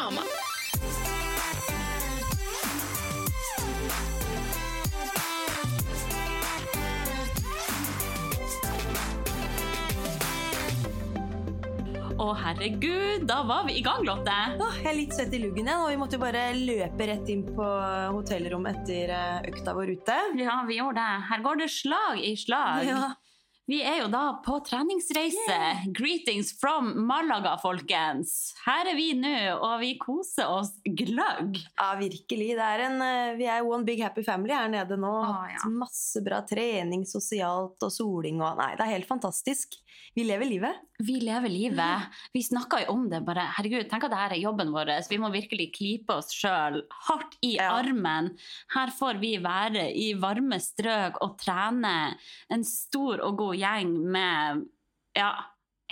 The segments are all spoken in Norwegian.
mamma. Å, herregud, da var vi i gang, Lotte. Åh, jeg er litt svett i luggen igjen, og vi måtte jo bare løpe rett inn på hotellrommet etter eh, økta vår ute. Ja, vi gjorde det. Her går det slag i slag. Ja. Vi er jo da på treningsreise. Greetings from Malaga, folkens. Her er vi nå, og vi koser oss gløgg. ja, virkelig. Det er en, eh, vi er one big happy family her nede nå. Å, Hatt. Masse bra trening, sosialt og soling og Nei, det er helt fantastisk. Vi lever livet. Vi lever livet. Vi snakka jo om det bare. Herregud, tenk at dette er jobben vår. Vi må virkelig klype oss sjøl hardt i Ja. armen. Her får vi være i varme strøk og trene en stor og god gjeng med ja,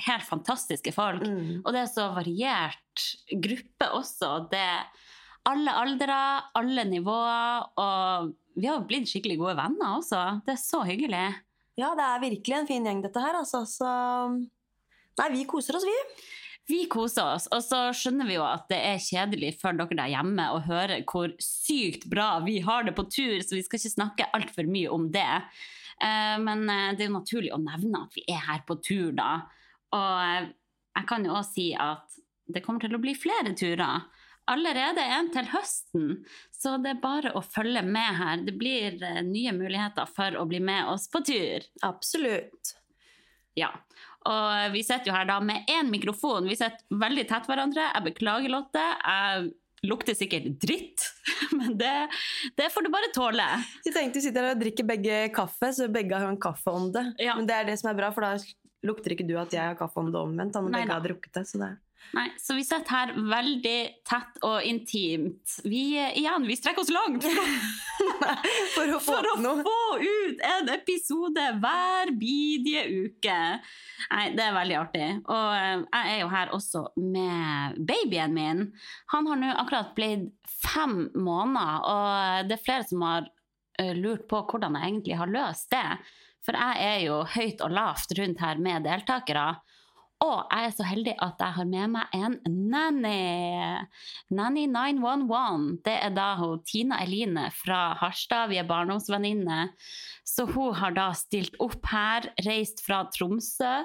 helt fantastiske folk. Mm. Og det er så variert gruppe også. Det er alle aldre, alle nivåer, og vi har blitt skikkelig gode venner også. Det er så hyggelig. Ja, det er virkelig en fin gjeng, dette her, altså. Så Nei, vi koser oss, vi. Vi koser oss, og så skjønner vi jo at det er kjedelig for dere der hjemme å høre hvor sykt bra vi har det på tur, så vi skal ikke snakke altfor mye om det. Eh, Men eh, det er jo naturlig å nevne at vi er her på tur, da. Og eh, jeg kan jo også si at det kommer til å bli flere turer. Allerede en til høsten, så det er bare å følge med her. Det blir eh, nye muligheter for å bli med oss på tur. Absolutt. Ja. Og vi sitter jo her da med én mikrofon. Vi sitter veldig tett hverandre. Jeg beklager, Lotte. Jeg lukter sikkert dritt, men det, det får du bare tåle. Vi tenkte vi sitter her og drikker begge kaffe, så begge har en kaffeånde. Ja. Men det er det som er bra, for da lukter ikke du at jeg har kaffeånde omvendt. Nei begge har drukket det. Så det Nei, så vi sitter her veldig tett og intimt. Vi, igjen, vi strekker oss langt For å få for å få ut en episode hver bidige uke. Nei, det er veldig artig. Og eh, jeg er jo her også med babyen min. Han har nå akkurat blitt fem måneder, og det er flere som har eh, lurt på hvordan jeg egentlig har løst det. For jeg er jo høyt og lavt rundt her med deltakere. Og jeg er så heldig at jeg har med meg en nanny. Nanny 911. Det er da hun Tina Eline fra Harstad. Vi er barndomsvenninner. Så hun har da stilt opp her, reist fra Tromsø.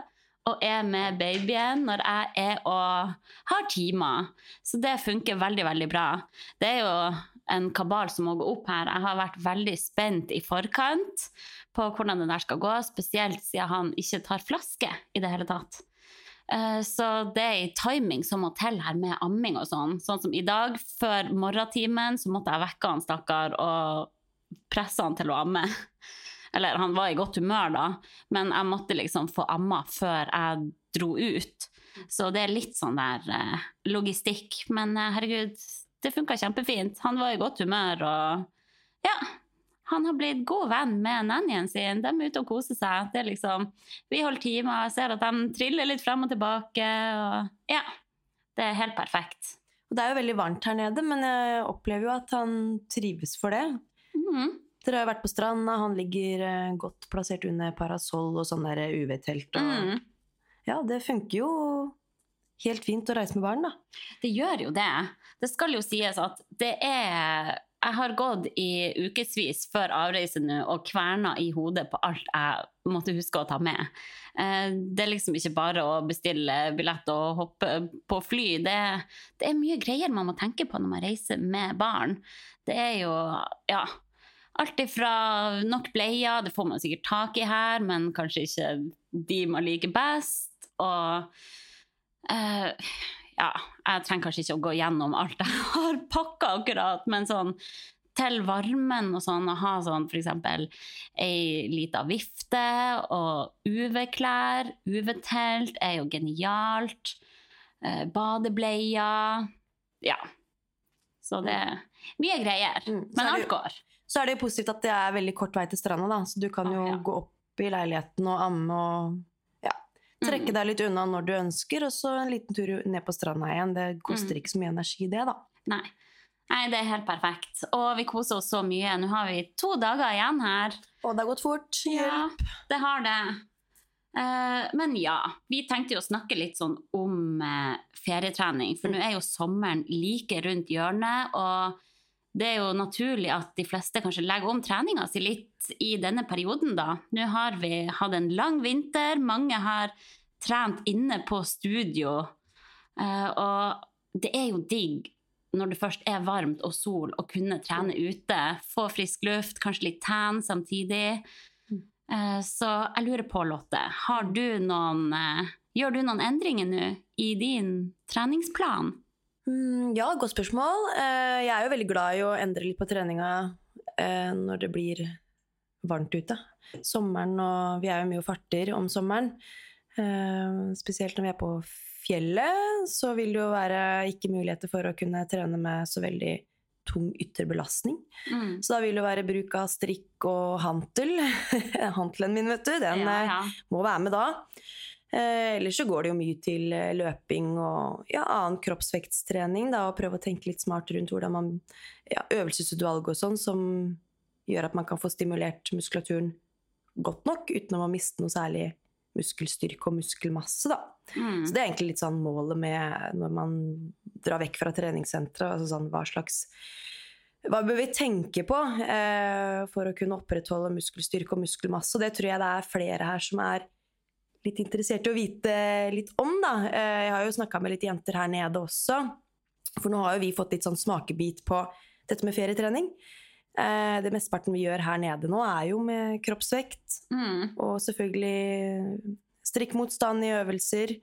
Og er med babyen når jeg er og har timer. Så det funker veldig, veldig bra. Det er jo en kabal som må gå opp her. Jeg har vært veldig spent i forkant på hvordan det der skal gå, spesielt siden han ikke tar flaske i det hele tatt. Eh, Så det er en timing som må til her med amming og sånn. Sånn som i dag, før morgentimen, så måtte jeg vekke han stakkar og presse han til å amme. Eller han var i godt humør da, men jeg måtte liksom få amma før jeg dro ut. Så det er litt sånn der eh, logistikk. Men eh, herregud, det funka kjempefint. Han var i godt humør og ja. Han har blitt god venn med nannyen sin. De er ute og koser seg. Det er liksom, vi holder timer, ser at de triller litt frem og tilbake. Og ja, det er helt perfekt. Og det er jo veldig varmt her nede, men jeg opplever jo at han trives for det. Mm. Dere har jo vært på stranda, han ligger eh, godt plassert under parasoll og sånn der UV-telt. Og... Mm. Ja, det funker jo helt fint å reise med barn, da. Det gjør jo det. Det skal jo sies at det er Jeg har gått i ukevis før avreise nå og kverna i hodet på alt jeg måtte huske å ta med. Eh, Det er liksom ikke bare å bestille billett og hoppe på fly. Det, det er mye greier man må tenke på når man reiser med barn. Det er jo Ja. Alt ifra nok bleier, det får man sikkert tak i her, men kanskje ikke de man liker best. Og eh, ja, jeg trenger kanskje ikke å gå gjennom alt jeg har pakka akkurat, men sånn til varmen og sånn, å ha sånn eksempel ei lita vifte og UV-klær. UV-telt er jo genialt. Eh, badebleier. Ja. Så det er mye greier. Mm, Men alt går. Så er det jo positivt at det er veldig kort vei til stranda, da. Så du kan jo Ah, ja. gå opp i leiligheten og amme og trekke Mm. deg litt unna når du ønsker, og så en liten tur ned på stranda igjen. Det koster Mm. ikke så mye energi, det, da. Nei. Nei, det er helt perfekt. Og vi koser oss så mye. Nå har vi to dager igjen her. Og det har gått fort. Ja, det har det. Uh, men ja, vi tenkte jo å snakke litt sånn om uh, ferietrening. For nå er jo sommeren like rundt hjørnet, og det er jo naturlig at de fleste kanskje legger om treninga si litt i denne perioden, da. Nå har vi hatt en lang vinter, mange har trent inne på studio. Eh, og det er jo digg når det først er varmt og sol, å kunne trene ute. Få frisk luft, kanskje litt tan samtidig. Eh, Så jeg lurer på, Lotte, har du noen, eh, gjør du noen endringer nå i din treningsplan? Mm, ja, godt spørsmål. Jeg er jo veldig glad i å endre litt på treninga når det blir varmt ute. Sommeren, og vi er jo mye og farter om sommeren. Eh, Spesielt når vi er på fjellet, så vil det jo være ikke muligheter for å kunne trene med så veldig tung ytterbelastning. Mm. Så da vil det være bruk av strikk og hantel. Hantelen min, vet du, den Ja, eh, ja. må være med da. Eh, ellers så går det jo mye til eh, løping og ja, annen kroppsvektstrening. Da, og prøve å tenke litt smart rundt hvordan man ja, Øvelsesutvalg og sånn som gjør at man kan få stimulert muskulaturen godt nok uten å miste noe særlig muskelstyrke og muskelmasse. Da. Mm. Så det er egentlig litt sånn målet med når man drar vekk fra treningssenteret. Altså sånn, hva slags hva bør vi tenke på eh, for å kunne opprettholde muskelstyrke og muskelmasse? Og det tror jeg det er flere her som er litt interessert i å vite litt om. Da. Eh, jeg har jo snakka med litt jenter her nede også. For nå har jo vi fått litt sånn smakebit på dette med ferietrening. Eh, det mesteparten vi gjør her nede nå, er jo med kroppsvekt. Mm. Og selvfølgelig strikkmotstand i øvelser.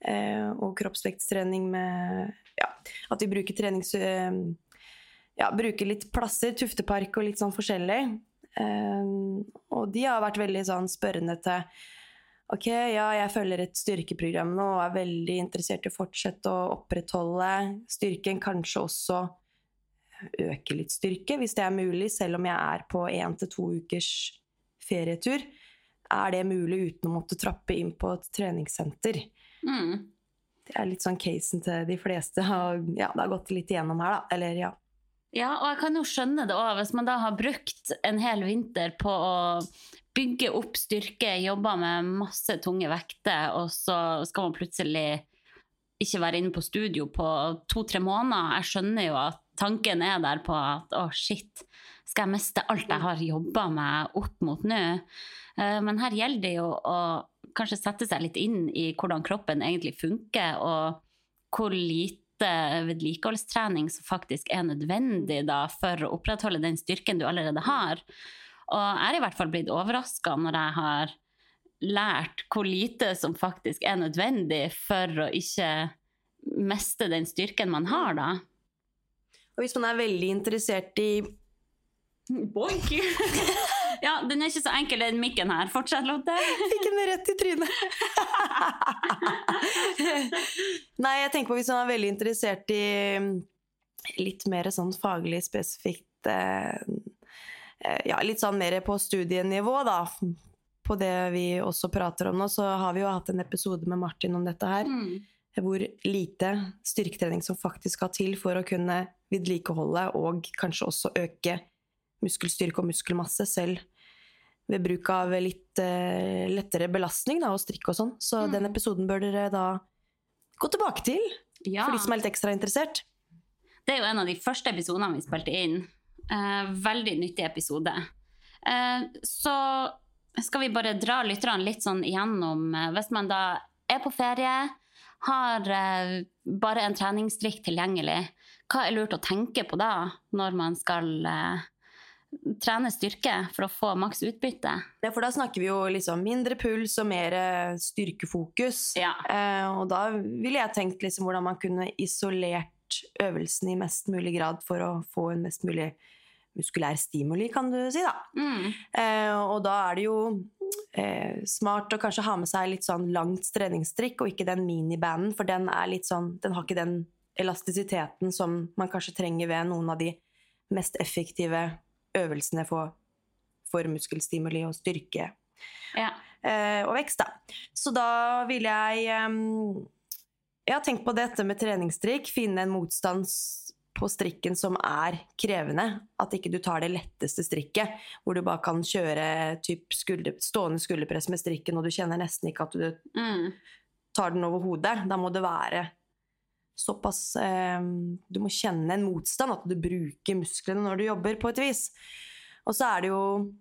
Eh, og kroppsvektstrening med ja, at vi bruker trenings... Eh, ja, bruker litt plasser, Tuftepark og litt sånn forskjellig. Eh, og de har vært veldig sånn spørrende til Ok, ja, jeg følger et styrkeprogram nå og er veldig interessert i å fortsette å opprettholde styrken. Kanskje også øke litt styrke, hvis det er mulig, selv om jeg er på én til to ukers ferietur. Er det mulig uten å måtte trappe inn på et treningssenter? Mm. Det er litt sånn casen til de fleste. Ja, det har gått litt igjennom her, da. Eller ja. Ja, og jeg kan jo skjønne det òg, hvis man da har brukt en hel vinter på å bygge opp styrke, jobba med masse tunge vekter, og så skal man plutselig ikke være inne på studio på to-tre måneder. Jeg skjønner jo at tanken er der på at å, shit, skal jeg miste alt jeg har jobba meg opp mot nå? Eh, Men her gjelder det jo å kanskje sette seg litt inn i hvordan kroppen egentlig funker, og hvor lite vedlikeholdstrening som faktisk er nødvendig da, for å opprettholde den styrken du allerede har. Og jeg er i hvert fall blitt overraska når jeg har lært hvor lite som faktisk er nødvendig for å ikke miste den styrken man har, da. Og hvis man er veldig interessert i Boink! ja, den er ikke så enkel, den mikken her. Fortsett, Lotte. Fikk den rett i trynet! Nei, jeg tenker på hvis man er veldig interessert i litt mer sånn faglig spesifikt eh, eh, Ja, litt sånn mer på studienivå, da. På det vi også prater om nå, så har vi jo hatt en episode med Martin om dette her. Mm. Hvor lite styrketrening som faktisk skal til for å kunne vedlikeholde og kanskje også øke muskelstyrke og muskelmasse selv ved bruk av litt uh, lettere belastning da, og strikk og sånn. Så Mm. den episoden bør dere da gå tilbake til, Ja. for de som er litt ekstra interessert. Det er jo en av de første episodene vi spilte inn. Uh, veldig nyttig episode. Uh, så skal vi bare dra lytterne litt sånn igjennom Hvis man da er på ferie, har eh, bare en treningsstrikk tilgjengelig, hva er lurt å tenke på da, når man skal eh, trene styrke for å få maks utbytte? Ja, for da snakker vi jo liksom mindre puls og mer styrkefokus. Ja. Eh, og da ville jeg tenkt liksom hvordan man kunne isolert øvelsen i mest mulig grad for å få en mest mulig muskulær stimuli, kan du si, da. Mm. Eh, og da er det jo eh, smart å kanskje ha med seg litt sånn langt treningsstrikk, og ikke den minibanden, for den er litt sånn Den har ikke den elastisiteten som man kanskje trenger ved noen av de mest effektive øvelsene for, for muskelstimuli og styrke Ja. eh, og vekst, da. Så da vil jeg Jeg har tenkt på dette med treningsstrikk. Finne en motstand s- på strikken som er krevende. At ikke du tar det letteste strikket, hvor du bare kan kjøre typ skulder, stående skulderpress med strikken, og du kjenner nesten ikke at du Mm. tar den over hodet. Da må det være såpass eh, Du må kjenne en motstand, at du bruker musklene når du jobber, på et vis. Og så er det jo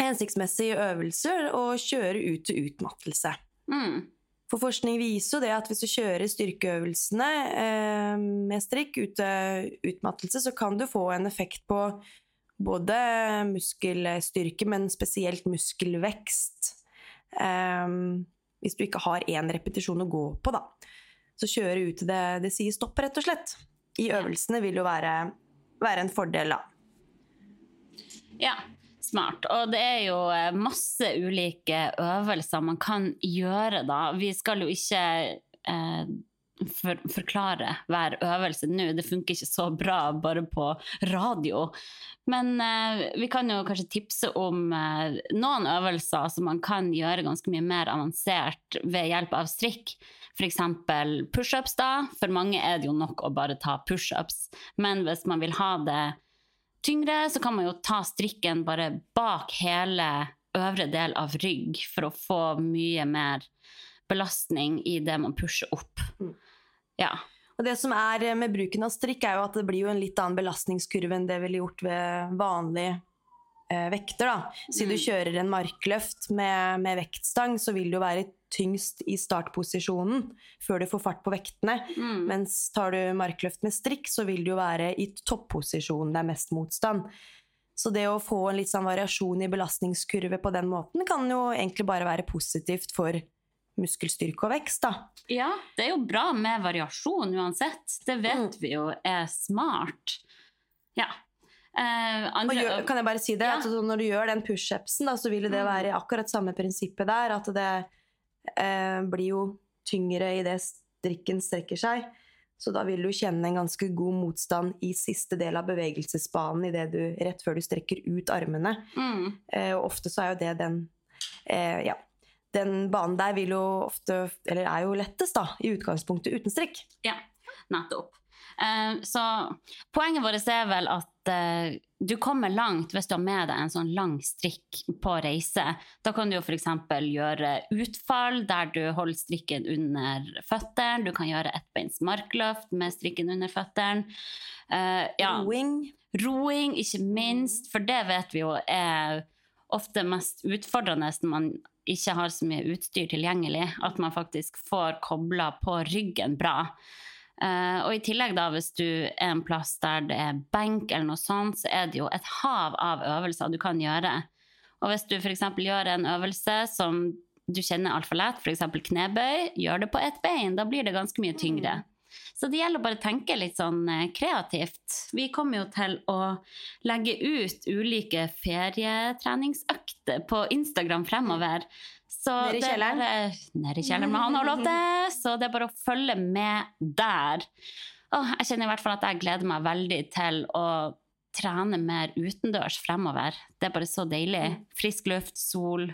hensiktsmessige øvelser å kjøre ut til utmattelse. Mm. For forskning viser jo det at hvis du kjører styrkeøvelsene eh, med strikk ute utmattelse, så kan du få en effekt på både muskelstyrke, men spesielt muskelvekst. Eh, hvis du ikke har én repetisjon å gå på, da. Så kjøre ut til det, det sier stopp, rett og slett. I øvelsene vil jo være, være en fordel, da. Ja, smart. Og det er jo eh, masse ulike øvelser man kan gjøre da. Vi skal jo ikke eh, for, forklare hver øvelse nå. Det funker ikke så bra bare på radio. Men eh, vi kan jo kanskje tipse om eh, noen øvelser som man kan gjøre ganske mye mer avansert ved hjelp av strikk. F.eks. pushups, da. For mange er det jo nok å bare ta pushups. Men hvis man vil ha det tyngre, så kan man jo ta strikken bare bak hele øvre del av rygg for å få mye mer belastning i det man pusher opp. Mm. Ja. Og det som er med bruken av strikk, er jo at det blir jo en litt annen belastningskurve enn det ville gjort ved vanlig vekter. da. Siden du Mm. kjører en markløft med, med vektstang, så vil du være tyngst i startposisjonen før du får fart på vektene. Mm. Mens tar du markløft med strikk, så vil du jo være i topposisjonen det er mest motstand. Så det å få en litt sånn variasjon i belastningskurve på den måten, kan jo egentlig bare være positivt for muskelstyrke og vekst, da. ja, det er jo bra med variasjon uansett. Det vet Mm. vi jo er smart. Ja. Og andre, gjør, kan jeg bare si det? Ja. At når du gjør den pushupsen, så vil det Mm. være akkurat samme prinsippet der. At det uh, blir jo tyngre i det strikken strekker seg. Så da vil du kjenne en ganske god motstand i siste del av bevegelsesbanen i det du, rett før du strekker ut armene. mm, Uh, og ofte så er jo det den Ja. Den banen der vil jo ofte Eller er jo lettest, da, i utgangspunktet uten strikk. Ja, nettopp. Eh, så poenget vårt er vel at eh, du kommer langt hvis du har med deg en sånn lang strikk på reise. Da kan du jo f.eks. gjøre utfall der du holder strikken under føttene. Du kan gjøre ettbeins markløft med strikken under føttene. Uh, ja, Roing. roing, ikke minst, for det vet vi jo er ofte mest utfordrende når man ikke har så mye utstyr tilgjengelig, at man faktisk får kobla på ryggen bra. Eh, og i tillegg, da, hvis du er en plass der det er benk eller noe sånt, så er det jo et hav av øvelser du kan gjøre. Og hvis du f.eks. gjør en øvelse som du kjenner altfor lett, f.eks. knebøy, gjør det på ett bein. Da blir det ganske mye tyngre. Så det gjelder å bare tenke litt sånn eh, kreativt. Vi kommer jo til å legge ut ulike ferietreningsøkter på Instagram fremover. Så Nede i det er Nede i kjelleren med han har lov til! Så det er bare å følge med der. Åh, jeg kjenner i hvert fall at jeg gleder meg veldig til å trene mer utendørs fremover. Det er bare så deilig. Frisk luft, sol,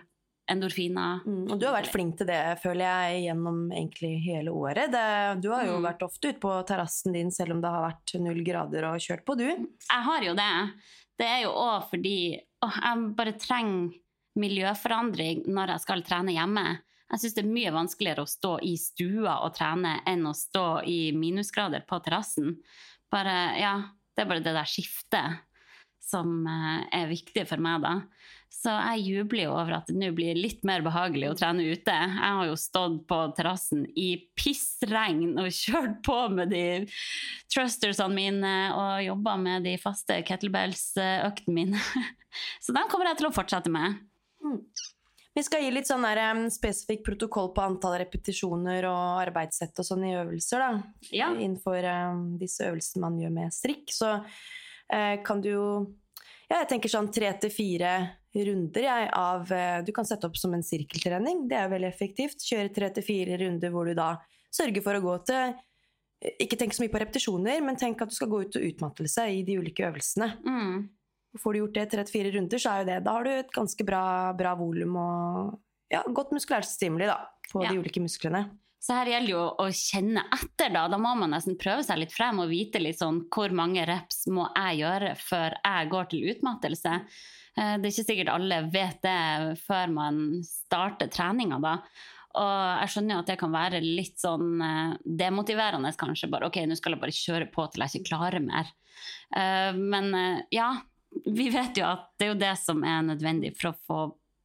endorfiner. Mm, og du har vært flink til det, føler jeg, gjennom egentlig hele året. Det, du har jo Mm. vært ofte ute på terrassen din selv om det har vært null grader og kjørt på, du. Jeg har jo det. Det er jo òg fordi å, jeg bare trenger miljøforandring når jeg skal trene hjemme. Jeg syns det er mye vanskeligere å stå i stua og trene enn å stå i minusgrader på terrassen. Bare, ja, det er bare det der skiftet som eh, er viktig for meg, da. Så jeg jubler jo over at det nå blir litt mer behagelig å trene ute. Jeg har jo stått på terrassen i pissregn og kjørt på med de trustersene mine og jobba med de faste kettlebells-øktene mine. Så den kommer jeg til å fortsette med. Vi skal gi litt sånn der, um, spesifikk protokoll på antall repetisjoner og arbeidssett og sånn i øvelser, da. Ja. Innenfor um, disse øvelsene man gjør med strikk. Så uh, kan du jo Ja, jeg tenker sånn tre til fire runder jeg, av eh, Du kan sette opp som en sirkeltrening. Det er veldig effektivt. Kjøre tre til fire runder hvor du da sørger for å gå til eh, Ikke tenk så mye på repetisjoner, men tenk at du skal gå ut til utmattelse i de ulike øvelsene. Mm. Får du gjort det tre til fire runder, så er jo det Da har du et ganske bra, bra volum og ja, godt muskulært stimuli da, på Ja. de ulike musklene. Så her gjelder jo å kjenne etter, da. Da må man nesten prøve seg litt frem og vite litt sånn hvor mange reps må jeg gjøre før jeg går til utmattelse. Eh, Det er ikke sikkert alle vet det før man starter treninga, da. Og jeg skjønner jo at det kan være litt sånn eh, demotiverende, kanskje. Bare OK, nå skal jeg bare kjøre på til jeg ikke klarer mer. Eh, Men ja, vi vet jo at det er jo det som er nødvendig for å få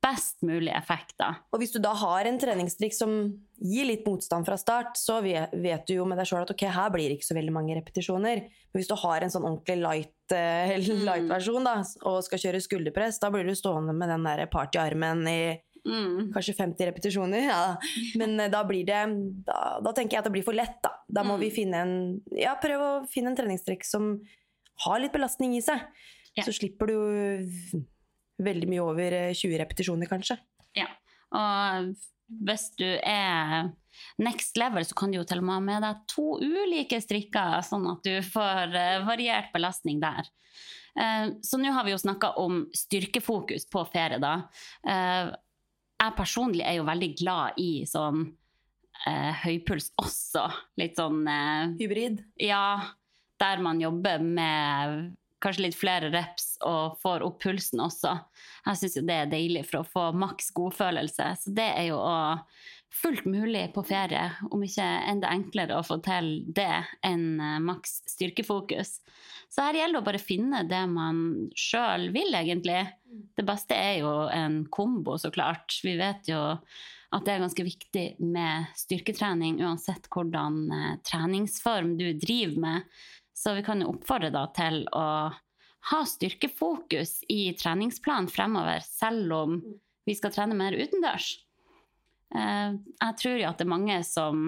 best mulig effekt, da. Og hvis du da har en treningstrikk som gir litt motstand fra start, så vet, du jo med deg sjøl at ok, her blir det ikke så veldig mange repetisjoner. Men hvis du har en sånn ordentlig light, uh, light versjon da, og skal kjøre skulderpress, da blir du stående med den der partyarmen i Mm. kanskje 50 repetisjoner. Ja. Men eh, da blir det da, da tenker jeg at det blir for lett, da. Da må Mm. vi finne en Ja, prøve å finne en treningstrekk som har litt belastning i seg. Ja. Så slipper du veldig mye over eh, 20 repetisjoner, kanskje. Ja, og hvis du er next level, så kan du jo til og med ha med deg to ulike strikker, sånn at du får eh, variert belastning der. Eh, så nå har vi jo snakka om styrkefokus på ferie, da. Eh, jeg personlig er jo veldig glad i sånn eh, høypuls også. Litt sånn eh, Hybrid. ja, der man jobber med kanskje litt flere reps og får opp pulsen også. Jeg syns jo det er deilig for å få maks godfølelse. Så det er jo fullt mulig på ferie, om ikke enda enklere å få til det enn eh, maks styrkefokus. Så her gjelder det å bare finne det man sjøl vil, egentlig. Det beste er jo en kombo, så klart. Vi vet jo at det er ganske viktig med styrketrening uansett hvordan eh, treningsform du driver med. Så vi kan jo oppfordre da til å ha styrkefokus i treningsplanen fremover, selv om vi skal trene mer utendørs. Eh, jeg tror jo at det er mange som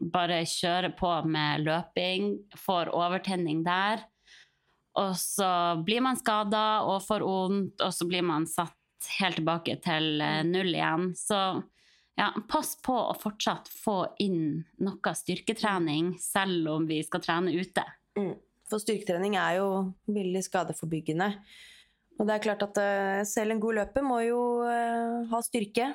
bare kjører på med løping, får overtenning der. Og så blir man skada og får vondt, og så blir man satt helt tilbake til eh, null igjen. Så ja, pass på å fortsatt få inn noe styrketrening, selv om vi skal trene ute. For styrketrening er jo veldig skadeforbyggende. Og det er klart at eh, selv en god løper må jo eh, ha styrke.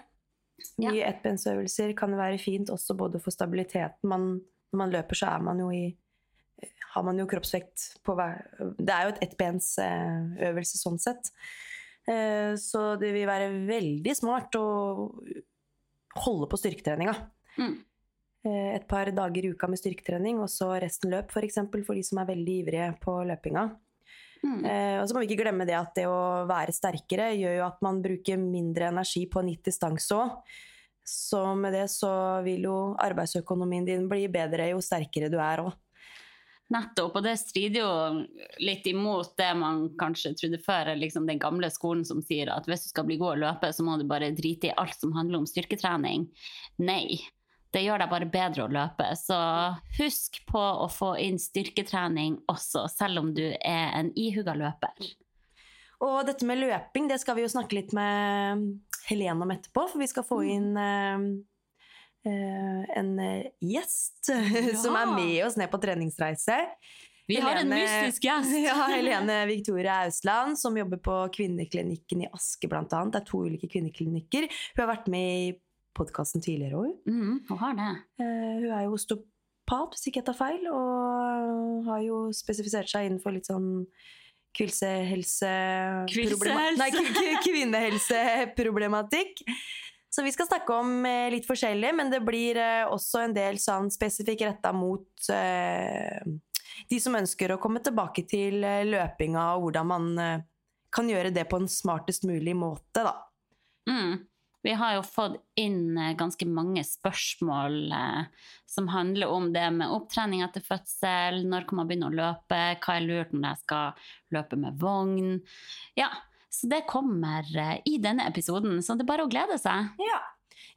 Mye ettbensøvelser kan være fint også både for stabiliteten. Man, når man løper, så er man i har man jo kroppsvekt på hver Det er jo et ettbensøvelse sånn sett. Eh, Så det vil være veldig smart å holde på styrketreninga. Mm. Eh, Et par dager i uka med styrketrening, og så resten løp, f.eks. For, eksempel, for de som er veldig ivrige på løpinga. Mm. Eh, og så må vi ikke glemme det at det å være sterkere gjør jo at man bruker mindre energi på en gitt distanse òg. Så med det så vil jo arbeidsøkonomien din bli bedre jo sterkere du er òg. Nettopp, og det strider jo litt imot det man kanskje trodde før, liksom den gamle skolen som sier at hvis du skal bli god å løpe, så må du bare drite i alt som handler om styrketrening. Nei, det gjør deg bare bedre å løpe. Så husk på å få inn styrketrening også, selv om du er en ihuga løper. Og dette med løping, det skal vi jo snakke litt med Helene om etterpå, for vi skal få inn eh, eh, en gjest gjest som er med oss ned på treningsreise. Vi har en mystisk gjest! Ja, Helene Victoria Ausland, som jobber på kvinneklinikken i Aske annet. Det er to ulike kvinneklinikker. Hun har vært med i podkasten tidligere òg. Mm, hun har det. Eh, hun er jo osteopat, hvis ikke jeg tar feil, og har jo spesifisert seg innenfor litt sånn kvilsehelse... Kvilsehelse? Nei, kvinnehelseproblematikk. Så vi skal snakke om eh, litt forskjellig, men det blir eh, også en del sånn spesifikk retta mot eh, de som ønsker å komme tilbake til løpinga, og hvordan man kan gjøre det på en smartest mulig måte, da. Mm. Vi har jo fått inn eh, ganske mange spørsmål eh, som handler om det med opptrening etter fødsel, når kan man begynne å løpe, hva er lurt når jeg skal løpe med vogn. Ja, så det kommer eh, i denne episoden, så det er bare å glede seg. Ja.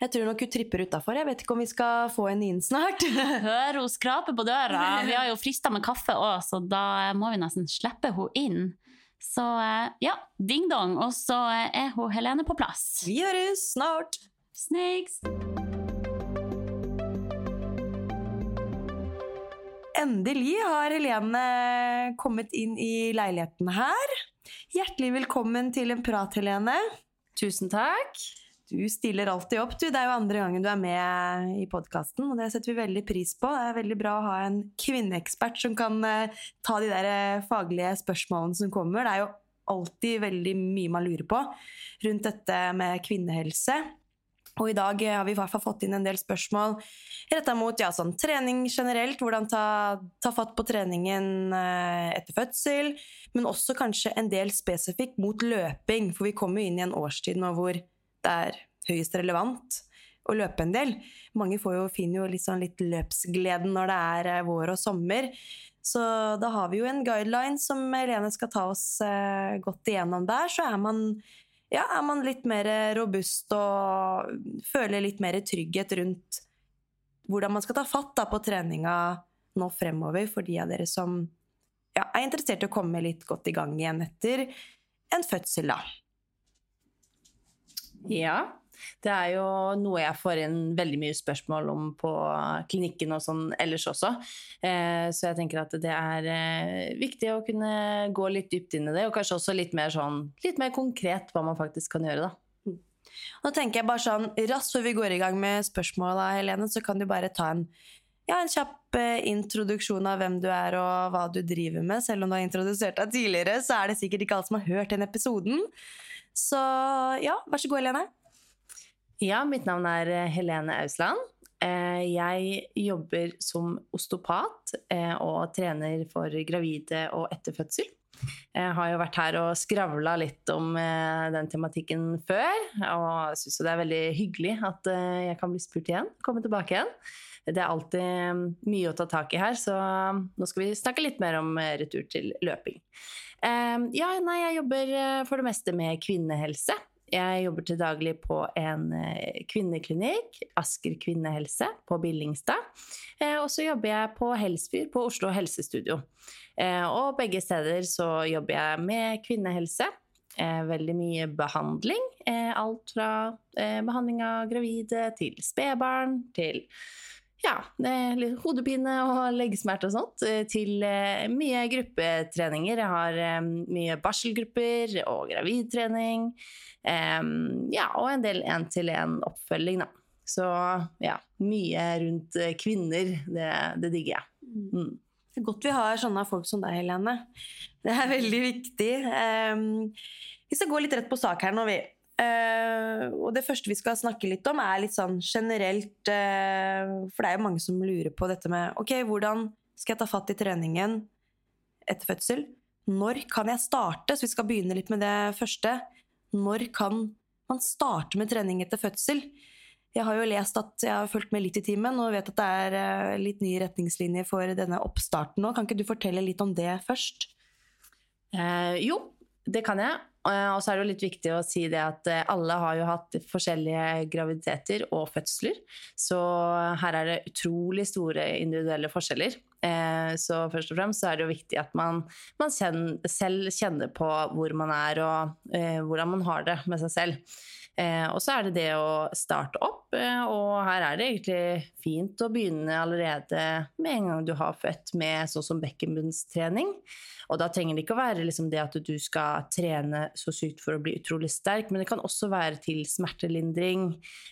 Jeg tror nok hun tripper utafor. Jeg vet ikke om vi skal få henne inn snart. Hør hun skrape på døra. Vi har jo frista med kaffe òg, så da må vi nesten slippe henne inn. Så eh, ja, ding-dong. Og så eh, er hun Helene på plass. Vi høres snart! Snakes! Endelig har Helene kommet inn i leiligheten her. Hjertelig velkommen til en prat, Helene. Tusen takk. Du stiller alltid opp. Du, det er jo andre gangen du er med i podkasten, og det setter vi veldig pris på. Det er veldig bra å ha en kvinneekspert som kan eh, ta de der eh, faglige spørsmålene som kommer. Det er jo alltid veldig mye man lurer på rundt dette med kvinnehelse. Og i dag har vi i hvert fall fått inn en del spørsmål retta mot ja, sånn, trening generelt. Hvordan ta, ta fatt på treningen eh, etter fødsel. Men også kanskje en del spesifikt mot løping, for vi kommer jo inn i en årstid nå hvor det er høyest relevant å løpe en del. Mange jo, finner jo litt, sånn litt løpsgleden når det er eh, vår og sommer. Så da har vi jo en guideline som Helene skal ta oss eh, godt igjennom der. Så er man, ja, er man litt mer robust og føler litt mer trygghet rundt hvordan man skal ta fatt da, på treninga nå fremover, for de av dere som ja, er interessert i å komme litt godt i gang igjen etter en fødsel, da. Ja, det er jo noe jeg får inn veldig mye spørsmål om på klinikken og sånn ellers også. Eh, så jeg tenker at det er eh, viktig å kunne gå litt dypt inn i det, og kanskje også litt mer sånn litt mer konkret hva man faktisk kan gjøre, da. Nå tenker jeg bare sånn, Raskt før vi går i gang med spørsmåla, Helene, så kan du bare ta en, ja, en kjapp eh, introduksjon av hvem du er og hva du driver med. Selv om du har introdusert deg tidligere, så er det sikkert ikke alle som har hørt den episoden. Så ja, vær så god, Helene. Ja, mitt navn er eh, Helene Ausland. Eh, Jeg jobber som osteopat eh, og trener for gravide og etter fødsel. Jeg har jo vært her og skravla litt om den tematikken før, og syns det er veldig hyggelig at jeg kan bli spurt igjen. Komme tilbake igjen. Det er alltid mm, mye å ta tak i her, så nå skal vi snakke litt mer om retur til løping. Ja, nei, jeg jobber eh, for det meste med kvinnehelse. Jeg jobber til daglig på en eh, kvinneklinikk, Asker kvinnehelse, på Billingstad. Eh, Og så jobber jeg på Helsfyr på Oslo helsestudio. Og begge steder så jobber jeg med kvinnehelse. Eh, Veldig mye behandling. eh, Alt fra eh, behandling av gravide til spedbarn til ja, hodepine og leggesmerter og sånt, eh, til eh, mye gruppetreninger. Jeg har eh, mye barselgrupper og gravidtrening. ja, og en del én-til-én-oppfølging, da. Så ja, mye rundt kvinner. Det, det digger jeg. Mm. Det er godt vi har sånne folk som deg, Helene. Det er veldig viktig. Um, vi skal gå litt rett på sak her nå, vi. Eh, og det første vi skal snakke litt om, er litt sånn generelt uh, For det er jo mange som lurer på dette med Ok, hvordan skal jeg ta fatt i treningen etter fødsel? Når kan jeg starte? Så vi skal begynne litt med det første. Når kan man starte med trening etter fødsel? Jeg har jo lest at jeg har fulgt med litt i timen og vet at det er eh, litt nye retningslinjer for denne oppstarten nå. Kan ikke du fortelle litt om det først? Jo, det kan jeg. Eh, Og så er det jo litt viktig å si det at eh, alle har jo hatt forskjellige graviditeter og fødsler. Så her er det utrolig store individuelle forskjeller. Eh, Så først og fremst så er det jo viktig at man, man selv kjenner på hvor man er og eh, hvordan man har det med seg selv. Eh, og så er det det å starte opp, eh, og her er det egentlig fint å begynne allerede med en gang du har født med sånn som bekkenbunnstrening. Og da trenger det ikke å være liksom det at du skal trene så sykt for å bli utrolig sterk, men det kan også være til smertelindring.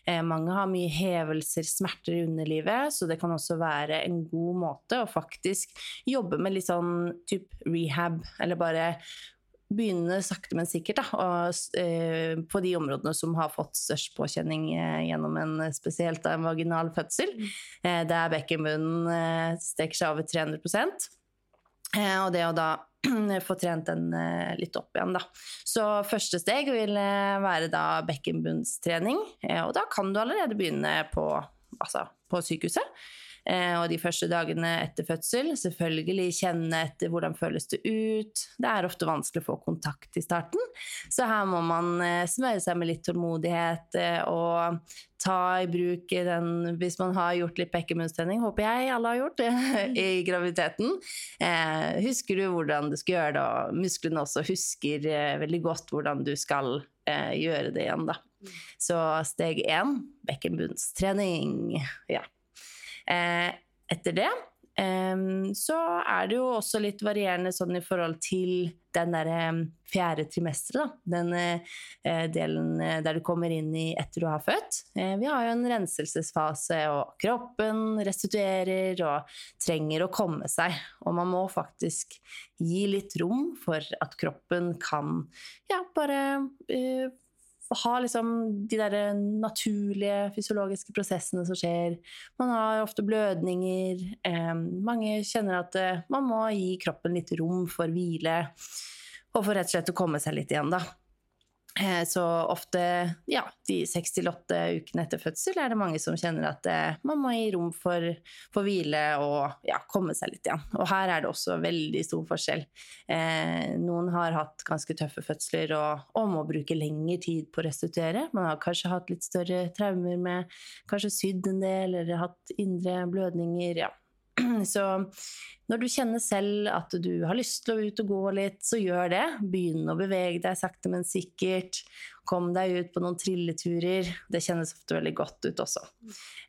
Eh, mange har mye hevelser, smerter i underlivet, så det kan også være en god måte å faktisk jobbe med litt sånn type rehab, eller bare begynne sakte, men sikkert da, og, eh, på de områdene som har fått størst påkjenning eh, gjennom en eh, spesielt en vaginal fødsel. Eh, der bekkenbunnen eh, strekker seg over 300 eh, og det å da få trent den eh, litt opp igjen, da. Så første steg vil eh, være da bekkenbunnstrening, eh, og da kan du allerede begynne på, altså, på sykehuset. Eh, og de første dagene etter fødsel, selvfølgelig kjenne etter hvordan føles det ut. Det er ofte vanskelig å få kontakt i starten, så her må man eh, smøre seg med litt tålmodighet eh, og ta i bruk den hvis man har gjort litt bekkenbunnstrening, håper jeg alle har gjort i graviditeten. Eh, husker du hvordan du skal gjøre det, og musklene også husker eh, veldig godt hvordan du skal eh, gjøre det igjen, da. Så steg én bekkenbunnstrening. Ja. Eh, etter det eh, så er det jo også litt varierende sånn i forhold til den der eh, fjerde trimesteret, da. Den delen der du kommer inn i etter du har født. Vi har jo en renselsesfase, og kroppen restituerer og trenger å komme seg. Og man må faktisk gi litt rom for at kroppen kan ja, bare eh, ha liksom de der naturlige fysiologiske prosessene som skjer. Man har ofte blødninger. Eh, mange kjenner at eh, man må gi kroppen litt rom for hvile. Og for rett og slett å komme seg litt igjen, da. Eh, Så ofte, ja, de seks til åtte ukene etter fødsel er det mange som kjenner at eh, man må gi rom for, for hvile og ja, komme seg litt igjen. Og her er det også veldig stor forskjell. Eh, noen har hatt ganske tøffe fødsler og, og må bruke lengre tid på å restituere. Man har kanskje hatt litt større traumer med kanskje sydd en del eller hatt indre blødninger. ja. Så når du kjenner selv at du har lyst til å ut og gå litt, så gjør det. Begynn å bevege deg sakte, men sikkert. Kom deg ut på noen trilleturer. Det kjennes ofte veldig godt ut også.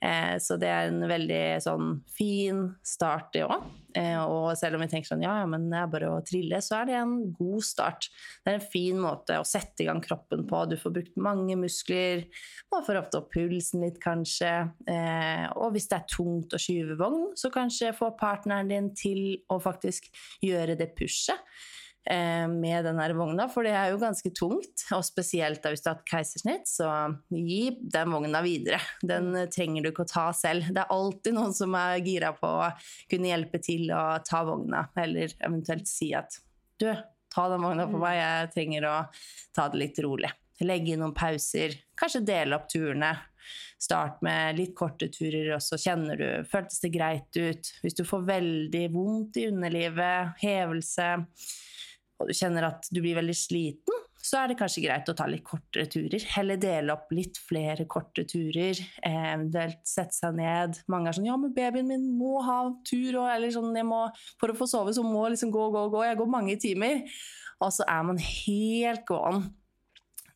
Eh, så det er en veldig sånn fin start, det òg. Eh, og selv om vi tenker sånn ja, ja, men det er bare å trille, så er det en god start. Det er en fin måte å sette i gang kroppen på. Du får brukt mange muskler. Man får ofte opp pulsen litt, kanskje. Eh, og hvis det er tungt å skyve vogn, så kanskje få partneren din til å faktisk gjøre det pushet med den vogna, for det er jo ganske tungt. Og spesielt hvis du har hatt keisersnitt, så gi den vogna videre. Den eh, trenger du ikke å ta selv. Det er alltid noen som er gira på å kunne hjelpe til å ta vogna, eller eventuelt si at du, ta den vogna for meg, jeg trenger å ta det litt rolig. Legge inn noen pauser, kanskje dele opp turene. Start med litt korte turer, og så kjenner du Føltes det greit ut? Hvis du får veldig vondt i underlivet, hevelse, og du kjenner at du blir veldig sliten, så er det kanskje greit å ta litt kortere turer. Heller dele opp litt flere korte turer. Eh, eventuelt sette seg ned. Mange er sånn 'ja, men babyen min må ha tur', og, eller sånn må, 'for å få sove, så må jeg liksom gå, gå, gå'. Jeg går mange timer. Og så er man helt gåen.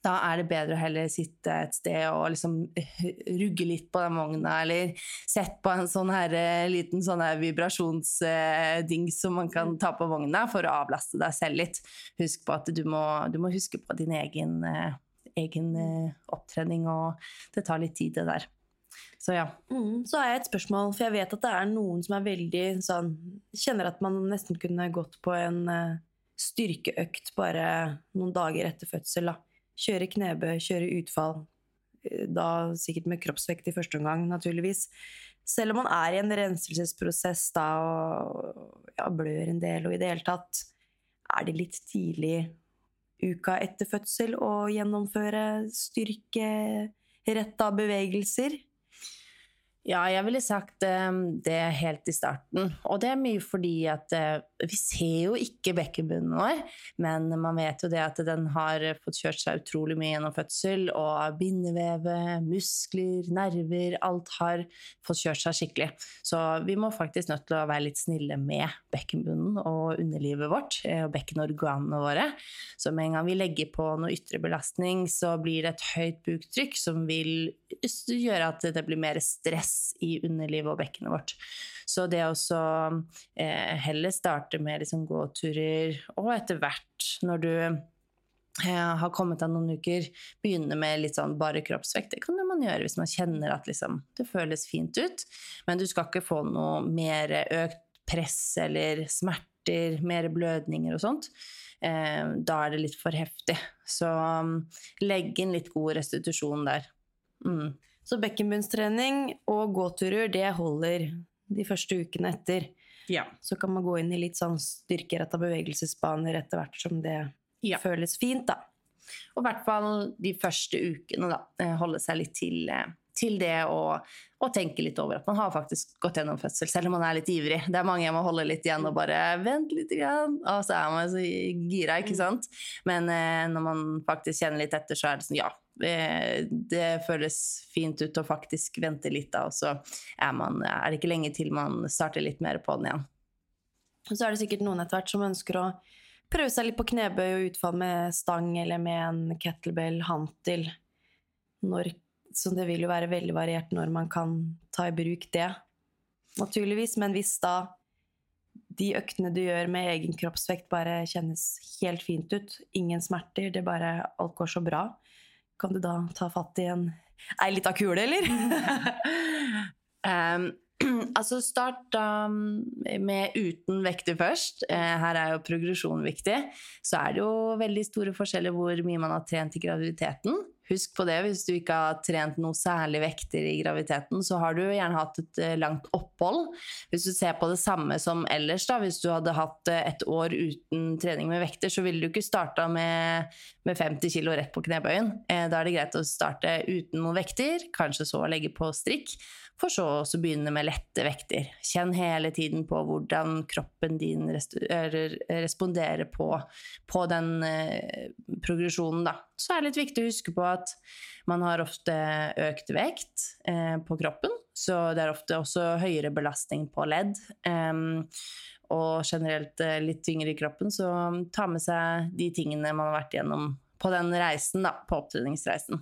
Da er det bedre å heller sitte et sted og liksom rugge litt på den vogna, eller sette på en sånn her eh, liten sånn her vibrasjonsding som man kan ta på vogna for å avlaste deg selv litt. Husk på at du må, du må huske på din egen, eh, egen eh, opptrening, og det tar litt tid, det der. Så ja. Mm, så har jeg et spørsmål, for jeg vet at det er noen som er veldig sånn Kjenner at man nesten kunne gått på en eh, styrkeøkt bare noen dager etter fødsel. da. Kjøre knebøy, kjøre utfall. Eh, Da sikkert med kroppsvekt i første omgang, naturligvis. Selv om man er i en renselsesprosess da og ja, blør en del, og i det hele tatt er det litt tidlig uka etter fødsel å gjennomføre styrkeretta bevegelser. Ja, jeg ville sagt eh, det helt i starten. Og det er mye fordi at eh, vi ser jo ikke bekkenbunnen vår, men man vet jo det at den har fått kjørt seg utrolig mye gjennom fødsel, og bindevevet, muskler, nerver, alt har fått kjørt seg skikkelig. Så vi må faktisk nødt til å være litt snille med bekkenbunnen og underlivet vårt, eh, og bekkenorganene våre. Så med en gang vi legger på noe ytre belastning, så blir det et høyt buktrykk som vil gjøre at det blir mer stress i underlivet og bekkenet vårt. Så det å så, eh, heller starte med liksom gåturer, og etter hvert, når du eh, har kommet av noen uker, begynne med litt sånn bare kroppsvekt. Det kan man gjøre hvis man kjenner at liksom, det føles fint ut. Men du skal ikke få noe mer økt press eller smerter, mer blødninger og sånt. Eh, da er det litt for heftig. Så legg inn litt god restitusjon der. Mm. Så bekkenbunnstrening og gåturer, det holder de første ukene etter. Ja. Så kan man gå inn i litt sånn styrkeretta bevegelsesbaner etter hvert som det Ja. føles fint, da. Og i hvert fall de første ukene, da. eh, Holde seg litt til, eh, til det og, og, tenke litt over at man har faktisk gått gjennom fødsel, selv om man er litt ivrig. Det er mange jeg må holde litt igjen og bare vent litt, grann. og så er man så gira, ikke sant. Men eh, når man faktisk kjenner litt etter, så er det sånn ja. Eh, Det føles fint ut å faktisk vente litt, da, og så er, man, er det ikke lenge til man starter litt mer på den igjen. Så er det sikkert noen etter hvert som ønsker å prøve seg litt på knebøy og utfall med stang eller med en kettlebell hantel. Når, så det vil jo være veldig variert når man kan ta i bruk det, naturligvis. Men hvis da de øktene du gjør med egen kroppsvekt bare kjennes helt fint ut, ingen smerter, det bare alt går så bra, kan du da ta fatt i en ei lita kule, eller? Um, altså start da med uten vekter først. Eh, her er jo progresjon viktig. Så er det jo veldig store forskjeller hvor mye man har trent i graviditeten. Husk på det, hvis du ikke har trent noe særlig vekter i graviditeten, så har du gjerne hatt et eh, langt opphold. Hvis du ser på det samme som ellers, da, hvis du hadde hatt eh, et år uten trening med vekter, så ville du ikke starta med, med 50 kg rett på knebøyen. Eh, da er det greit å starte uten noen vekter, kanskje så legge på strikk, for så å begynne med lette vekter. Kjenn hele tiden på hvordan kroppen din responderer på, på den eh, progresjonen, da. Så er det litt viktig å huske på at man har ofte økt vekt eh, på kroppen, så det er ofte også høyere belastning på ledd. Um, og generelt eh, litt tyngre i kroppen, så ta med seg de tingene man har vært gjennom på den reisen, da, på opptreningsreisen.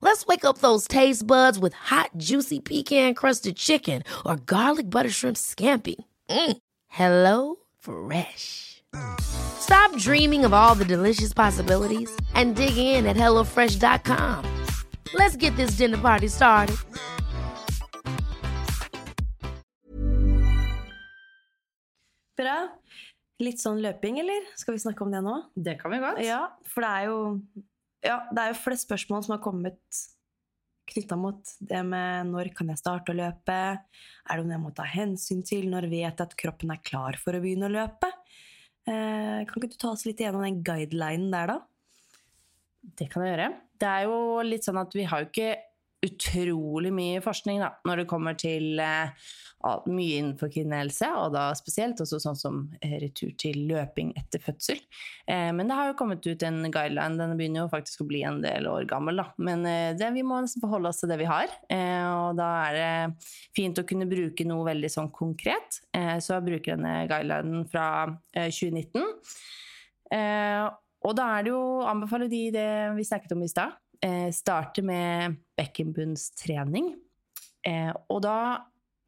Let's wake up those taste buds with hot, juicy pecan crusted chicken or garlic butter shrimp scampi. Mm. Hello Fresh. Stop dreaming of all the delicious possibilities and dig in at HelloFresh.com. Let's get this dinner party started. Bra. Litt sånn løping, eller? Skal vi snakke om det nå? Det kan vi godt. Ja, for det er jo ja, det er jo flest spørsmål som har kommet knytta mot det med når kan jeg starte å løpe? Er det noe jeg må ta hensyn til? Når vet jeg at kroppen er klar for å begynne å løpe? Eh, kan ikke du ta oss litt igjennom den guidelinen der, da? Det kan jeg gjøre. Det er jo litt sånn at vi har jo ikke utrolig mye forskning da, når det kommer til uh, mye innenfor kvinnehelse, og da spesielt også sånn som eh, retur til løping etter fødsel. Uh, men det har jo kommet ut en guideline, den begynner jo faktisk å bli en del år gammel, da. Men uh, det, vi må nesten forholde oss til det vi har, og da er det fint å kunne bruke noe veldig sånn konkret. Så jeg bruker denne guidelinen fra 2019. og da er det jo, anbefaler de det vi snakket om i stad, starte med bekkenbunnstrening. og da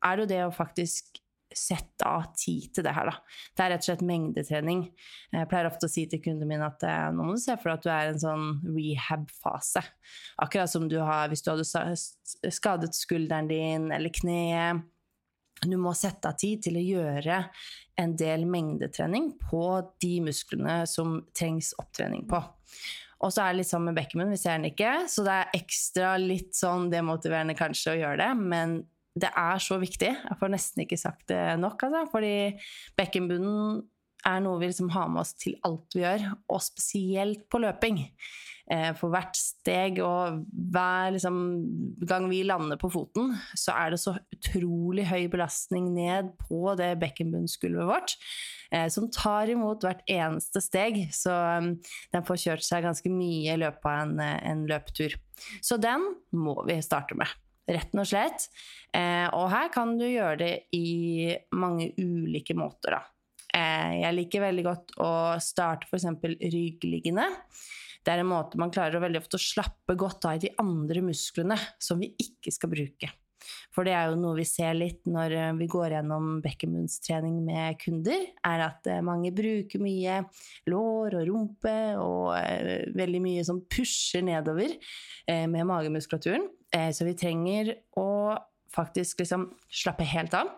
er det jo det å faktisk sette av tid til det her, da. Det er rett og slett mengdetrening. Jeg pleier ofte å si til kundene mine at eh, nå må du se for deg at du er i en sånn rehab-fase. Akkurat som du har hvis du hadde skadet skulderen din eller kneet. Du må sette av tid til å gjøre en del mengdetrening på de musklene som trengs opptrening på. Og så er det litt sånn med bekkenbunnen, vi ser den ikke, så det er ekstra litt sånn demotiverende kanskje å gjøre det, men det er så viktig. Jeg får nesten ikke sagt det nok, altså. Fordi bekkenbunnen er noe vi liksom har med oss til alt vi gjør, og spesielt på løping. Eh, for hvert steg og hver liksom, gang vi lander på foten, så er det så utrolig høy belastning ned på det bekkenbunnsgulvet vårt, eh, som tar imot hvert eneste steg. Så um, den får kjørt seg ganske mye i løpet av en, en løpetur. Så den må vi starte med rett og slett. Eh, og her kan du gjøre det i mange ulike måter, da. Eh, jeg liker veldig godt å starte f.eks. ryggliggende. Det er en måte man klarer veldig ofte å slappe godt av i de andre musklene som vi ikke skal bruke. For det er jo noe vi ser litt når eh, vi går gjennom bekkenbunnstrening med kunder, er at eh, mange bruker mye lår og rumpe og veldig mye som pusher nedover med magemuskulaturen. Så vi trenger å faktisk liksom slappe helt av.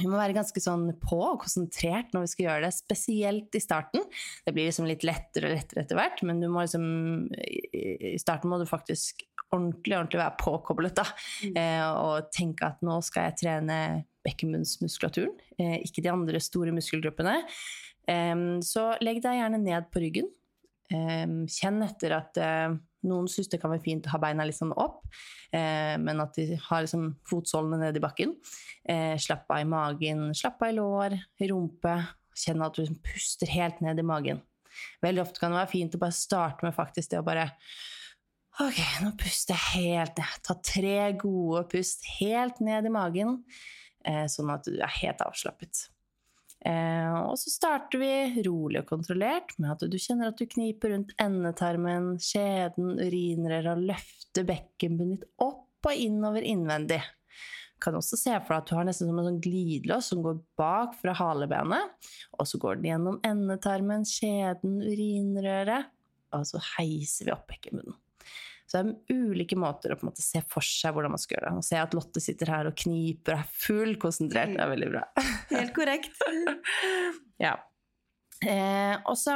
Vi må være ganske sånn på og konsentrert når vi skal gjøre det, spesielt i starten. Det blir liksom litt lettere og lettere etter hvert, men du må liksom, i starten må du faktisk ordentlig, ordentlig være påkoblet da, eh, og tenke at nå skal jeg trene bekkenbunnsmuskulaturen, eh, ikke de andre store muskelgruppene. Eh, så legg deg gjerne ned på ryggen. Em, kjenn etter at eh, noen syns det kan være fint å ha beina litt sånn opp, eh, men at de har liksom fotsålene ned i bakken. Eh, slapp av i magen, slapp av i lår, rumpe. Kjenn at du liksom puster helt ned i magen. Veldig ofte kan det være fint å bare starte med faktisk det å bare Ok, nå puster jeg helt ned. Ta tre gode pust helt ned i magen, eh, sånn at du er helt avslappet. Eh, og så starter vi rolig og kontrollert med at du kjenner at du kniper rundt endetarmen, skjeden, urinrøret og løfter bekkenbunnen ditt opp og innover innvendig. Du kan også se for deg at du har nesten som en sånn glidelås som går bak fra halebenet, og så går den gjennom endetarmen, skjeden, urinrøret, og så heiser vi opp bekkenbunnen. Så det er ulike måter å på en måte se for seg hvordan man skal gjøre det. Å se at Lotte sitter her og kniper og er full konsentrert. Det er veldig bra. Helt korrekt. Ja. Eh, og så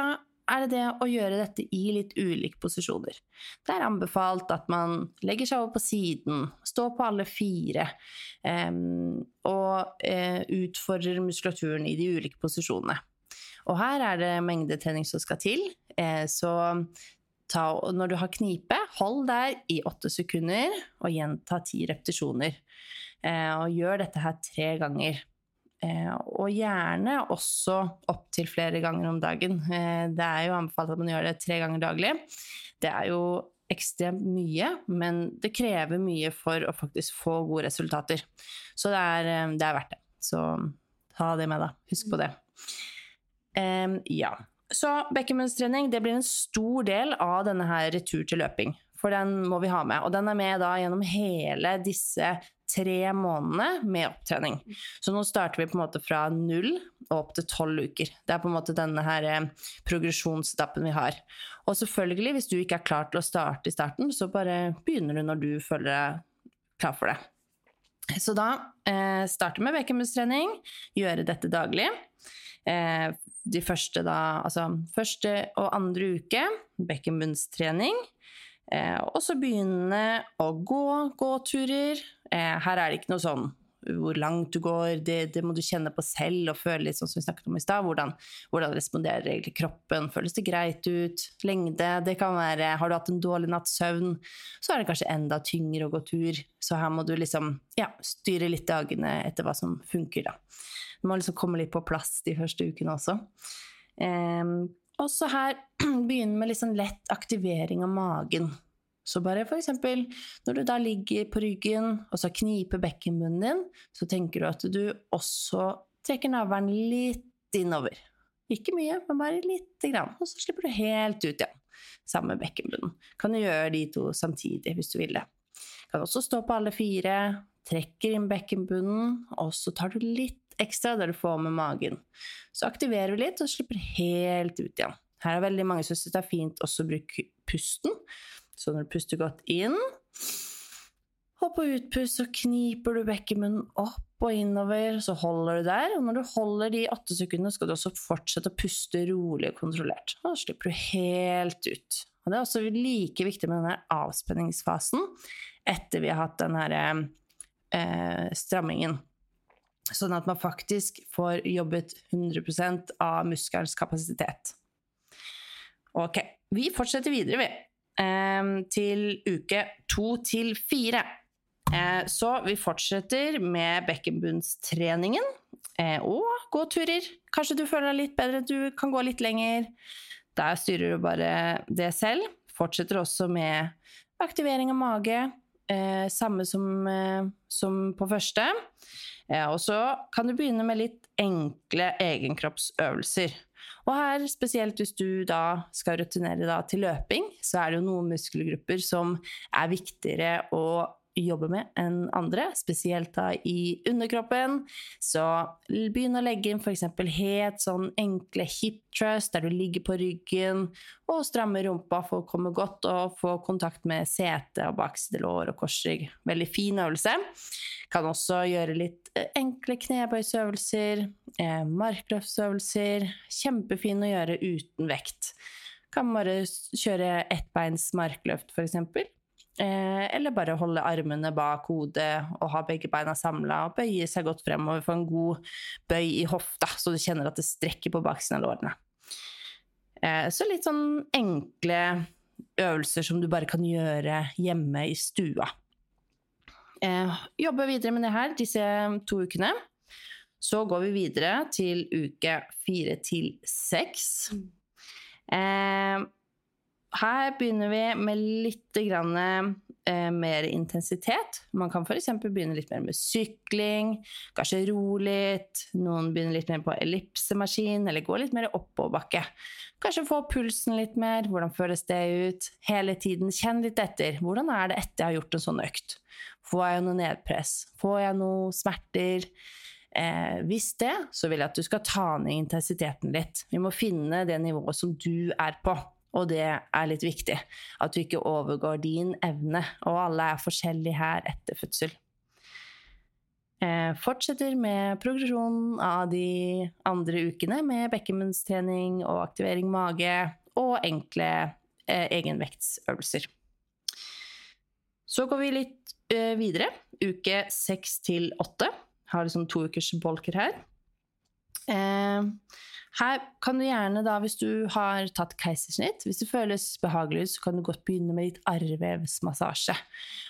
er det det å gjøre dette i litt ulike posisjoner. Det er anbefalt at man legger seg over på siden, står på alle fire, eh, og eh, utfordrer muskulaturen i de ulike posisjonene. Og her er det mengdetrening som skal til, eh, så ta, når du har knipe, hold der i åtte sekunder og gjenta ti repetisjoner. Eh, og gjør dette her tre ganger. Eh, og gjerne også opptil flere ganger om dagen. Eh, det er jo anbefalt at man gjør det tre ganger daglig. Det er jo ekstremt mye, men det krever mye for å faktisk få gode resultater. Så det er, eh, det er verdt det. Så ta det med, da. Husk på det. Em, ja. Så bekkenbunnstrening blir en stor del av denne her retur til løping. For den må vi ha med. Og den er med da gjennom hele disse tre månedene med opptrening. Så nå starter vi på en måte fra null og opp til tolv uker. Det er på en måte denne her eh, progresjonsetappen vi har. Og selvfølgelig, hvis du ikke er klar til å starte i starten, så bare begynner du når du føler deg klar for det. Så da eh, starte med bekkenbunnstrening, gjøre dette daglig. Eh, de første da, altså første og andre uke, bekkenbunnstrening. Eh, og så begynne å gå gåturer. Eh, her er det ikke noe sånn hvor langt du går, det, det må du kjenne på selv og føle litt sånn som vi snakket om i stad. Hvordan, hvordan responderer egentlig kroppen? Føles det greit ut? Lengde? Det kan være Har du hatt en dårlig natts søvn, så er det kanskje enda tyngre å gå tur. Så her må du liksom ja, styre litt dagene etter hva som funker, da. Du må liksom komme litt på plass de første ukene også. Eh, også her begynne med litt sånn lett aktivering av magen. Så bare eksempel når du da ligger på ryggen og så kniper bekkenbunnen din, så tenker du at du også trekker navlen litt innover. Ikke mye, men bare lite grann. Og så slipper du helt ut igjen. Sammen med bekkenbunnen. Kan du gjøre de to samtidig hvis du vil det. Kan også stå på alle fire, trekker inn bekkenbunnen, og så tar du litt ekstra der du får med magen. Så aktiverer vi litt og slipper helt ut igjen. Her er veldig mange som syns det er fint også å bruke pusten. Så når du puster godt inn, og på utpust så kniper du bekkenmunnen opp og innover, så holder du der. Og når du holder de åtte sekundene, skal du også fortsette å puste rolig og kontrollert. Og da slipper du helt ut. Og det er også like viktig med denne avspenningsfasen etter vi har hatt den her eh, strammingen. Sånn at man faktisk får jobbet 100% av muskelens kapasitet. Ok, vi fortsetter videre, vi eh, til uke to til fire. Eh, så vi fortsetter med bekkenbunnstreningen eh, og gåturer. Kanskje du føler deg litt bedre, du kan gå litt lenger. Der styrer du bare det selv. Fortsetter også med aktivering av mage. Eh, samme som, eh, som på første. Eh, og så kan du begynne med litt enkle egenkroppsøvelser. Og her, spesielt hvis du da skal rutinere da til løping, så er det jo noen muskelgrupper som er viktigere å jobbe med enn andre, spesielt da i underkroppen. Så begynn å legge inn f.eks. helt sånn enkle hip thrust, der du ligger på ryggen og strammer rumpa for å komme godt og få kontakt med sete og bakside lår og korsrygg. Veldig fin øvelse. Kan også gjøre litt eh, enkle knebøysøvelser, eh, markløftsøvelser. Kjempefin å gjøre uten vekt. Kan bare kjøre ettbeins markløft, f.eks. Eh, eller bare holde armene bak hodet og ha begge beina samla og bøye seg godt fremover for en god bøy i hofta, så du kjenner at det strekker på baksiden av lårene. Eh, så litt sånn enkle øvelser som du bare kan gjøre hjemme i stua. Eh, jobbe videre med det her disse to ukene. Så går vi videre til uke fire til seks. Eh, her begynner vi med litt grann, eh, mer intensitet. Man kan f.eks. begynne litt mer med sykling, kanskje ro litt. Noen begynner litt mer på ellipsemaskin, eller gå litt mer oppoverbakke. Kanskje få pulsen litt mer. Hvordan føles det ut? Hele tiden kjenn litt etter. Hvordan er det etter jeg har gjort en sånn økt? Får jeg noe nedpress? Får jeg noe smerter? Eh, hvis det, så vil jeg at du skal ta ned intensiteten litt. Vi må finne det nivået som du er på. Og det er litt viktig. At du ikke overgår din evne. Og alle er forskjellige her etter fødsel. Eh, fortsetter med progresjonen av de andre ukene med bekkenbunnstrening og aktivering mage og enkle eh, egenvektsøvelser. Så går vi litt eh, videre. Uke seks til åtte. Har liksom to ukers bolker her. Eh, her kan du gjerne da, hvis du har tatt keisersnitt, hvis det føles behagelig ut, så kan du godt begynne med litt arrvevsmassasje.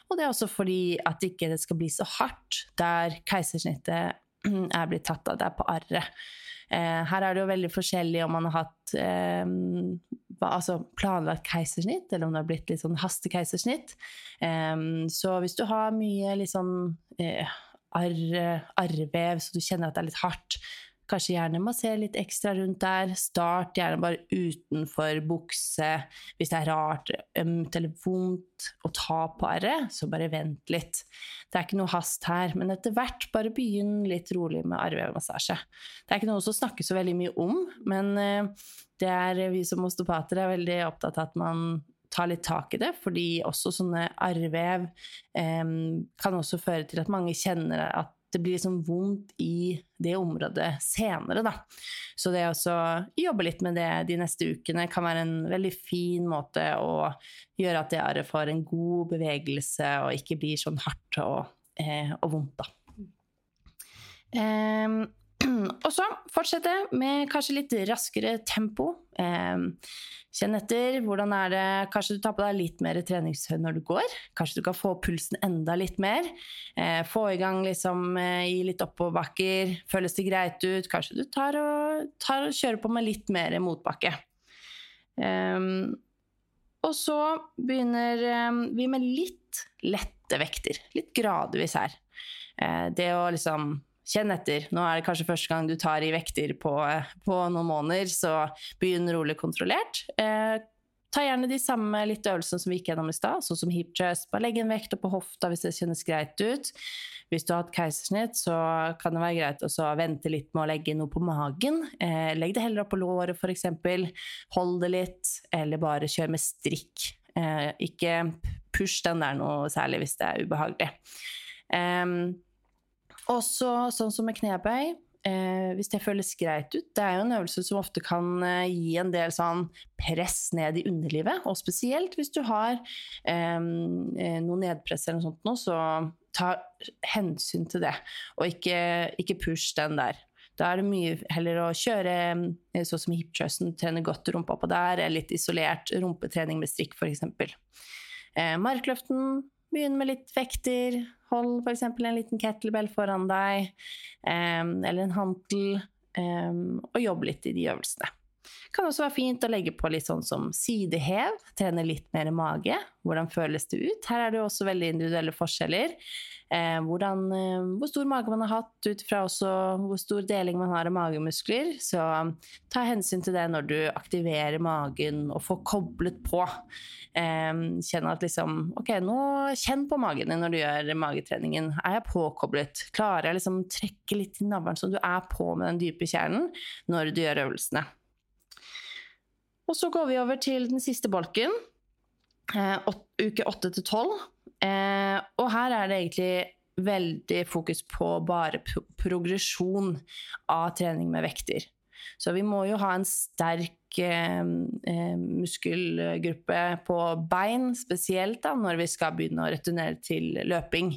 Og det er også fordi at ikke det skal bli så hardt der keisersnittet er blitt tatt av. Det er på arret. Eh, her er det jo veldig forskjellig om man har hatt eh, altså planlagt keisersnitt, eller om det har blitt litt sånn hastekeisersnitt. Så hvis du har mye litt sånn arr, arrvev, så du kjenner at det er litt hardt, Kanskje gjerne massere litt ekstra rundt der. Start gjerne bare utenfor bukse. Hvis det er rart, ømt eller vondt å ta på arret, så bare vent litt. Det er ikke noe hast her, men etter hvert bare begynn litt rolig med arrvevmassasje. Det er ikke noe som snakkes så veldig mye om, men eh, det er vi som osteopater er veldig opptatt av at man tar litt tak i det, fordi også sånne arrvev eh, kan også føre til at mange kjenner at det blir liksom vondt i det området senere, da. Så det å jobbe litt med det de neste ukene kan være en veldig fin måte å gjøre at det arret får en god bevegelse og ikke blir sånn hardt og, eh, og vondt, da. Um, og så fortsette med kanskje litt raskere tempo. Eh, kjenn etter. Hvordan er det Kanskje du tar på deg litt mer treningshøy når du går. Kanskje du kan få pulsen enda litt mer. Eh, få i gang liksom eh, i litt oppoverbakker. Føles det greit ut? Kanskje du tar og, tar og kjører på med litt mer motbakke. Og så begynner vi med litt lette vekter. Litt gradvis her. Uh, det å liksom kjenn etter. Nå er det kanskje første gang du tar i vekter på, på noen måneder, så begynn rolig kontrollert. Eh, ta gjerne de samme litt øvelsene som vi gikk gjennom i stad, sånn som hip chest. Bare legg en vekt opp på hofta hvis det kjennes greit ut. Hvis du har hatt keisersnitt, så kan det være greit å vente litt med å legge noe på magen. Eh, legg det heller opp på låret, f.eks. Hold det litt, eller bare kjør med strikk. Eh, ikke push den der noe særlig hvis det er ubehagelig. Um, også sånn som med knebøy. Eh, hvis det føles greit ut. Det er jo en øvelse som ofte kan eh, gi en del sånn press ned i underlivet. Og spesielt hvis du har eh, noe nedpress eller noe sånt nå, så ta hensyn til det. Og ikke, ikke push den der. Da er det mye heller å kjøre eh, sånn som hiptrusten, trene godt rumpa på der, eller litt isolert rumpetrening med strikk f.eks. Eh, markløften Begynn med litt vekter. Hold f.eks. en liten kettlebell foran deg, um, eller en hantel, um, og jobb litt i de øvelsene. Kan også være fint å legge på litt sånn som sidehev, trene litt mer mage. Hvordan føles det ut? Her er det også veldig individuelle forskjeller. Eh, hvordan, eh, hvor stor mage man har hatt, ut fra også hvor stor deling man har av magemuskler. Så um, ta hensyn til det når du aktiverer magen og får koblet på. Eh, kjenn at liksom Ok, nå kjenn på magen din når du gjør magetreningen. Er jeg påkoblet? Klarer jeg liksom trekke litt i navlen så du er på med den dype kjernen når du gjør øvelsene? Og så går vi over til den siste bolken, eh, uke 8 til 12. Eh, og her er det egentlig veldig fokus på bare progresjon av trening med vekter. Så vi må jo ha en sterk muskelgruppe på bein, spesielt da, når vi skal begynne å returnere til løping.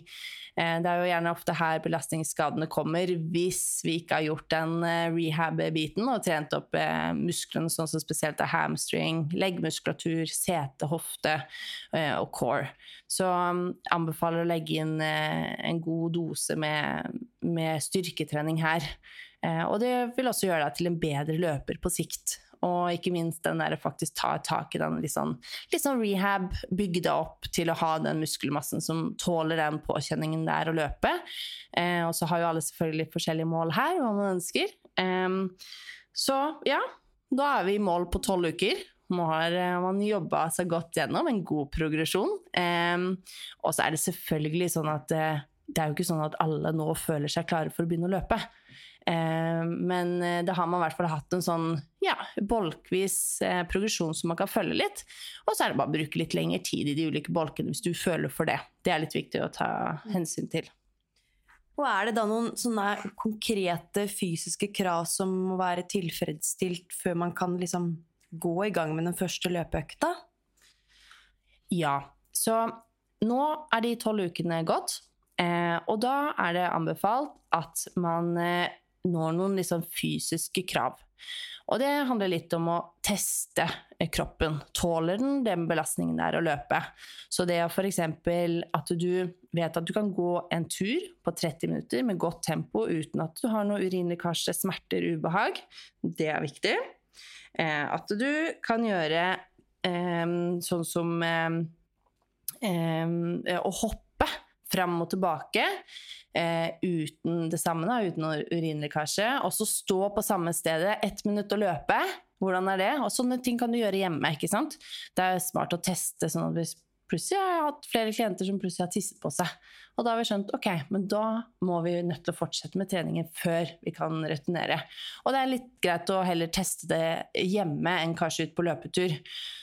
Eh, det er jo gjerne ofte her belastningsskadene kommer, hvis vi ikke har gjort den eh, rehab-biten og trent opp eh, musklene, sånn som spesielt er hamstring, leggmuskulatur, sete, hofte eh, og core. Så um, anbefaler å legge inn en god dose med, med styrketrening her. Eh, og det vil også gjøre deg til en bedre løper på sikt. Og ikke minst den der faktisk ta tak i den litt sånn, litt sånn rehab, bygge deg opp til å ha den muskelmassen som tåler den påkjenningen det er å løpe. Eh, og så har jo alle selvfølgelig forskjellige mål her, hva man ønsker. Eh, så ja, da er vi i mål på tolv uker. Nå har eh, man jobba seg godt gjennom en god progresjon. Eh, og så er det selvfølgelig sånn at eh, det er jo ikke sånn at alle nå føler seg klare for å begynne å løpe. Eh, men det har man i hvert fall hatt en sånn ja, bolkvis eh, progresjon som man kan følge litt. Og så er det bare å bruke litt lengre tid i de ulike bolkene hvis du føler for det. Det er litt viktig å ta hensyn til. Og er det da noen sånne konkrete fysiske krav som må være tilfredsstilt før man kan liksom gå i gang med den første løpeøkta? Ja. Så nå er de tolv ukene gått. Eh, og da er det anbefalt at man eh, når noen liksom fysiske krav. Og det handler litt om å teste kroppen. Tåler den den belastningen det er å løpe? Så det er f.eks. at du vet at du kan gå en tur på 30 minutter med godt tempo uten at du har noe urinlekkasje, smerter, ubehag. Det er viktig. Eh, at du kan gjøre eh, sånn som eh, eh å hoppe fram og tilbake eh, uten det samme, da, uten urinlekkasje. Og så stå på samme stedet ett minutt og løpe. Hvordan er det? Og sånne ting kan du gjøre hjemme. ikke sant? Det er smart å teste. sånn at hvis plutselig har jeg hatt flere klienter som plutselig har tisset på seg. Og da har vi skjønt ok, men da må vi nødt til å fortsette med treningen før vi kan returnere. Og det er litt greit å heller teste det hjemme enn kanskje ut på løpetur.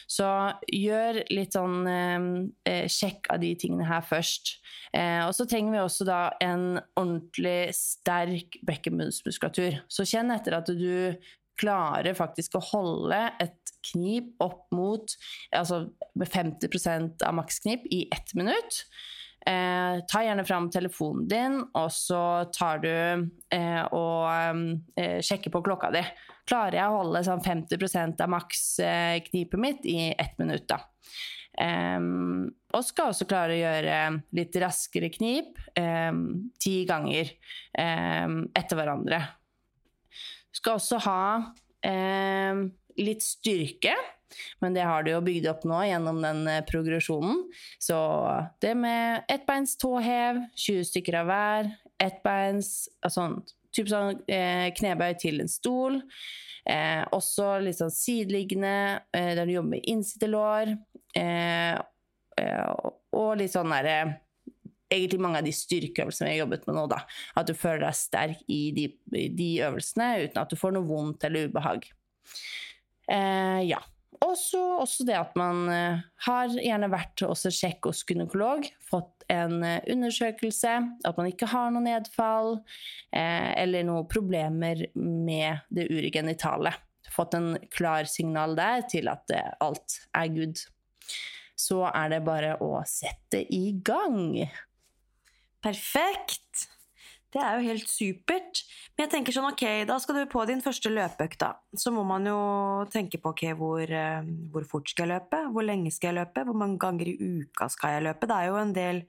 Så gjør litt sånn eh, eh, sjekk av de tingene her først. Eh, og så trenger vi også da en ordentlig sterk bekkenbunnsmuskulatur. Så kjenn etter at du klarer faktisk å holde et knip opp mot altså 50% av maksknip i ett minutt. Eh, ta gjerne fram telefonen din, og så tar du eh, og eh, sjekker på klokka di. Klarer jeg å holde sånn 50% av maksknipet mitt i ett minutt, da. Um, og skal også klare å gjøre litt raskere knip um, ti ganger um, etter hverandre. Skal også ha litt styrke. Men det har du jo bygd opp nå gjennom den eh, progresjonen. Så det med ettbeins tåhev, 20 stykker av hver, ettbeins altså, Type sånn eh, knebøy til en stol. Eh, også litt sånn sideliggende, eh, der du jobber med innsidelår, Eh, eh, og litt sånn derre Egentlig mange av de styrkeøvelsene vi har jobbet med nå. da, At du føler deg sterk i de, de øvelsene uten at du får noe vondt eller ubehag. Eh, ja. Også, også det at man eh, har gjerne vært også sjekk hos gynekolog, fått en eh, undersøkelse, at man ikke har noe nedfall eh, eller noen problemer med det uregenitale. Fått en klar signal der til at eh, alt er good. Så er det bare å sette i gang. Perfekt! Det er jo helt supert. Men jeg tenker sånn, ok, da skal du på din første løpeøkt, da. Så må man jo tenke på ok, hvor, eh, hvor, fort skal jeg løpe? Hvor lenge skal jeg løpe? Hvor mange ganger i uka skal jeg løpe? Det er jo en del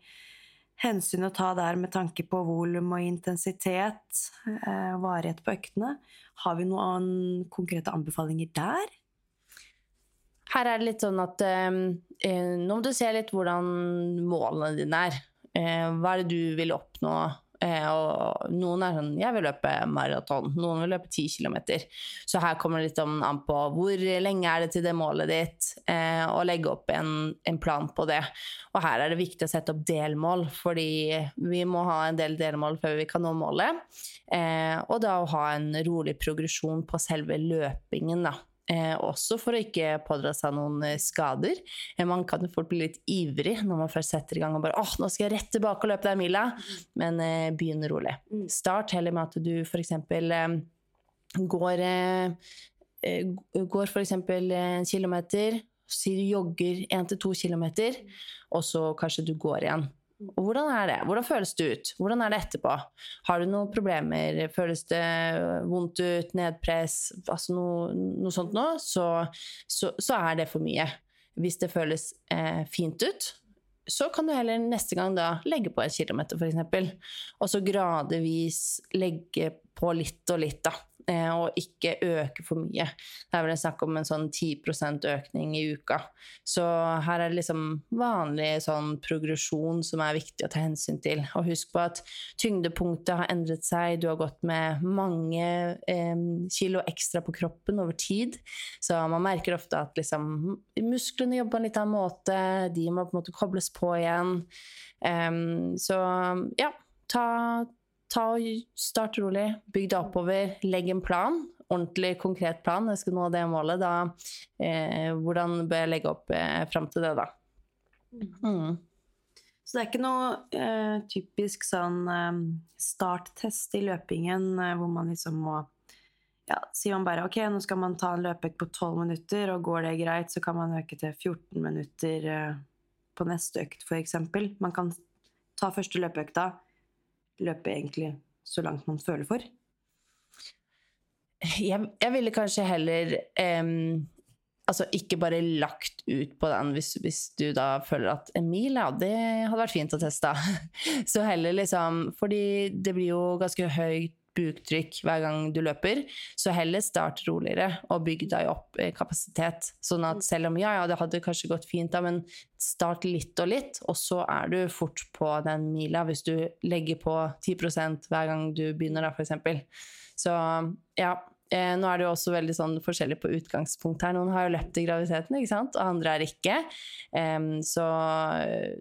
hensyn å ta der med tanke på volum og intensitet, eh, varighet på øktene. Har vi noen konkrete anbefalinger der? Her er det litt sånn at eh, eh, nå må du se litt hvordan målene dine er. Eh, hva er det du vil oppnå? Eh, og noen er sånn 'jeg vil løpe maraton', noen vil løpe 10 km. Så her kommer det litt an på hvor lenge er det til det målet ditt, eh, og legge opp en, en plan på det. Og her er det viktig å sette opp delmål, fordi vi må ha en del delmål før vi kan nå målet. Og da å ha en rolig progresjon på selve løpingen, da. Eh, også for å ikke pådra seg noen eh, skader. Eh, man kan jo fort bli litt ivrig når man først setter i gang og bare åh, nå skal jeg rett tilbake og løpe den mila. Men eh, begynn rolig. Start heller med at du f.eks. Eh, går eh, går f.eks. en kilometer, si du jogger til to kilometer, og så kanskje du går igjen. Og hvordan er det? Hvordan føles det ut? Hvordan er det etterpå? Har du noen problemer? Føles det vondt ut? Nedpress? Altså noe, noe sånt nå? Så, så, så er det for mye. Hvis det føles eh, fint ut, så kan du heller neste gang da legge på en kilometer, f.eks. Og så gradvis legge på litt og litt, da. Og ikke øke for mye. Det er vel snakk om en sånn 10% økning i uka. Så her er det liksom vanlig sånn progresjon som er viktig å ta hensyn til. Og husk på at tyngdepunktet har endret seg, du har gått med mange eh, kilo ekstra på kroppen over tid. Så man merker ofte at liksom, musklene jobber på en litt annen måte, de må på en måte kobles på igjen. Um, så ja, ta, ta og start rolig, bygg deg oppover, legg en plan. Ordentlig konkret plan, jeg skal nå det målet. Da, eh, hvordan bør jeg legge opp eh, fram til det, da? Mm. Så det er ikke noe eh, typisk sånn eh, starttest i løpingen eh, hvor man liksom må ja, Sier man bare ok, nå skal man ta en løpeøkt på 12 minutter, og går det greit, så kan man øke til 14 minutter eh, på neste økt, f.eks. Man kan ta første løpeøkta, løpe egentlig så langt man føler for. jeg, jeg ville kanskje heller em, Altså ikke bare lagt ut på den hvis, hvis du da føler at en mil, ja, det hadde vært fint å teste. Så heller liksom Fordi det blir jo ganske høyt buktrykk hver gang du løper, så heller start roligere og bygg deg opp eh, kapasitet. Sånn at selv om ja, ja, det hadde kanskje gått fint, da, men start litt og litt, og så er du fort på den mila hvis du legger på 10% hver gang du begynner, da, eksempel. Så ja. Eh, nå er det jo også veldig sånn forskjellig på utgangspunkt her. Noen har jo løpt i graviditeten, ikke sant? og andre er ikke. Eh, så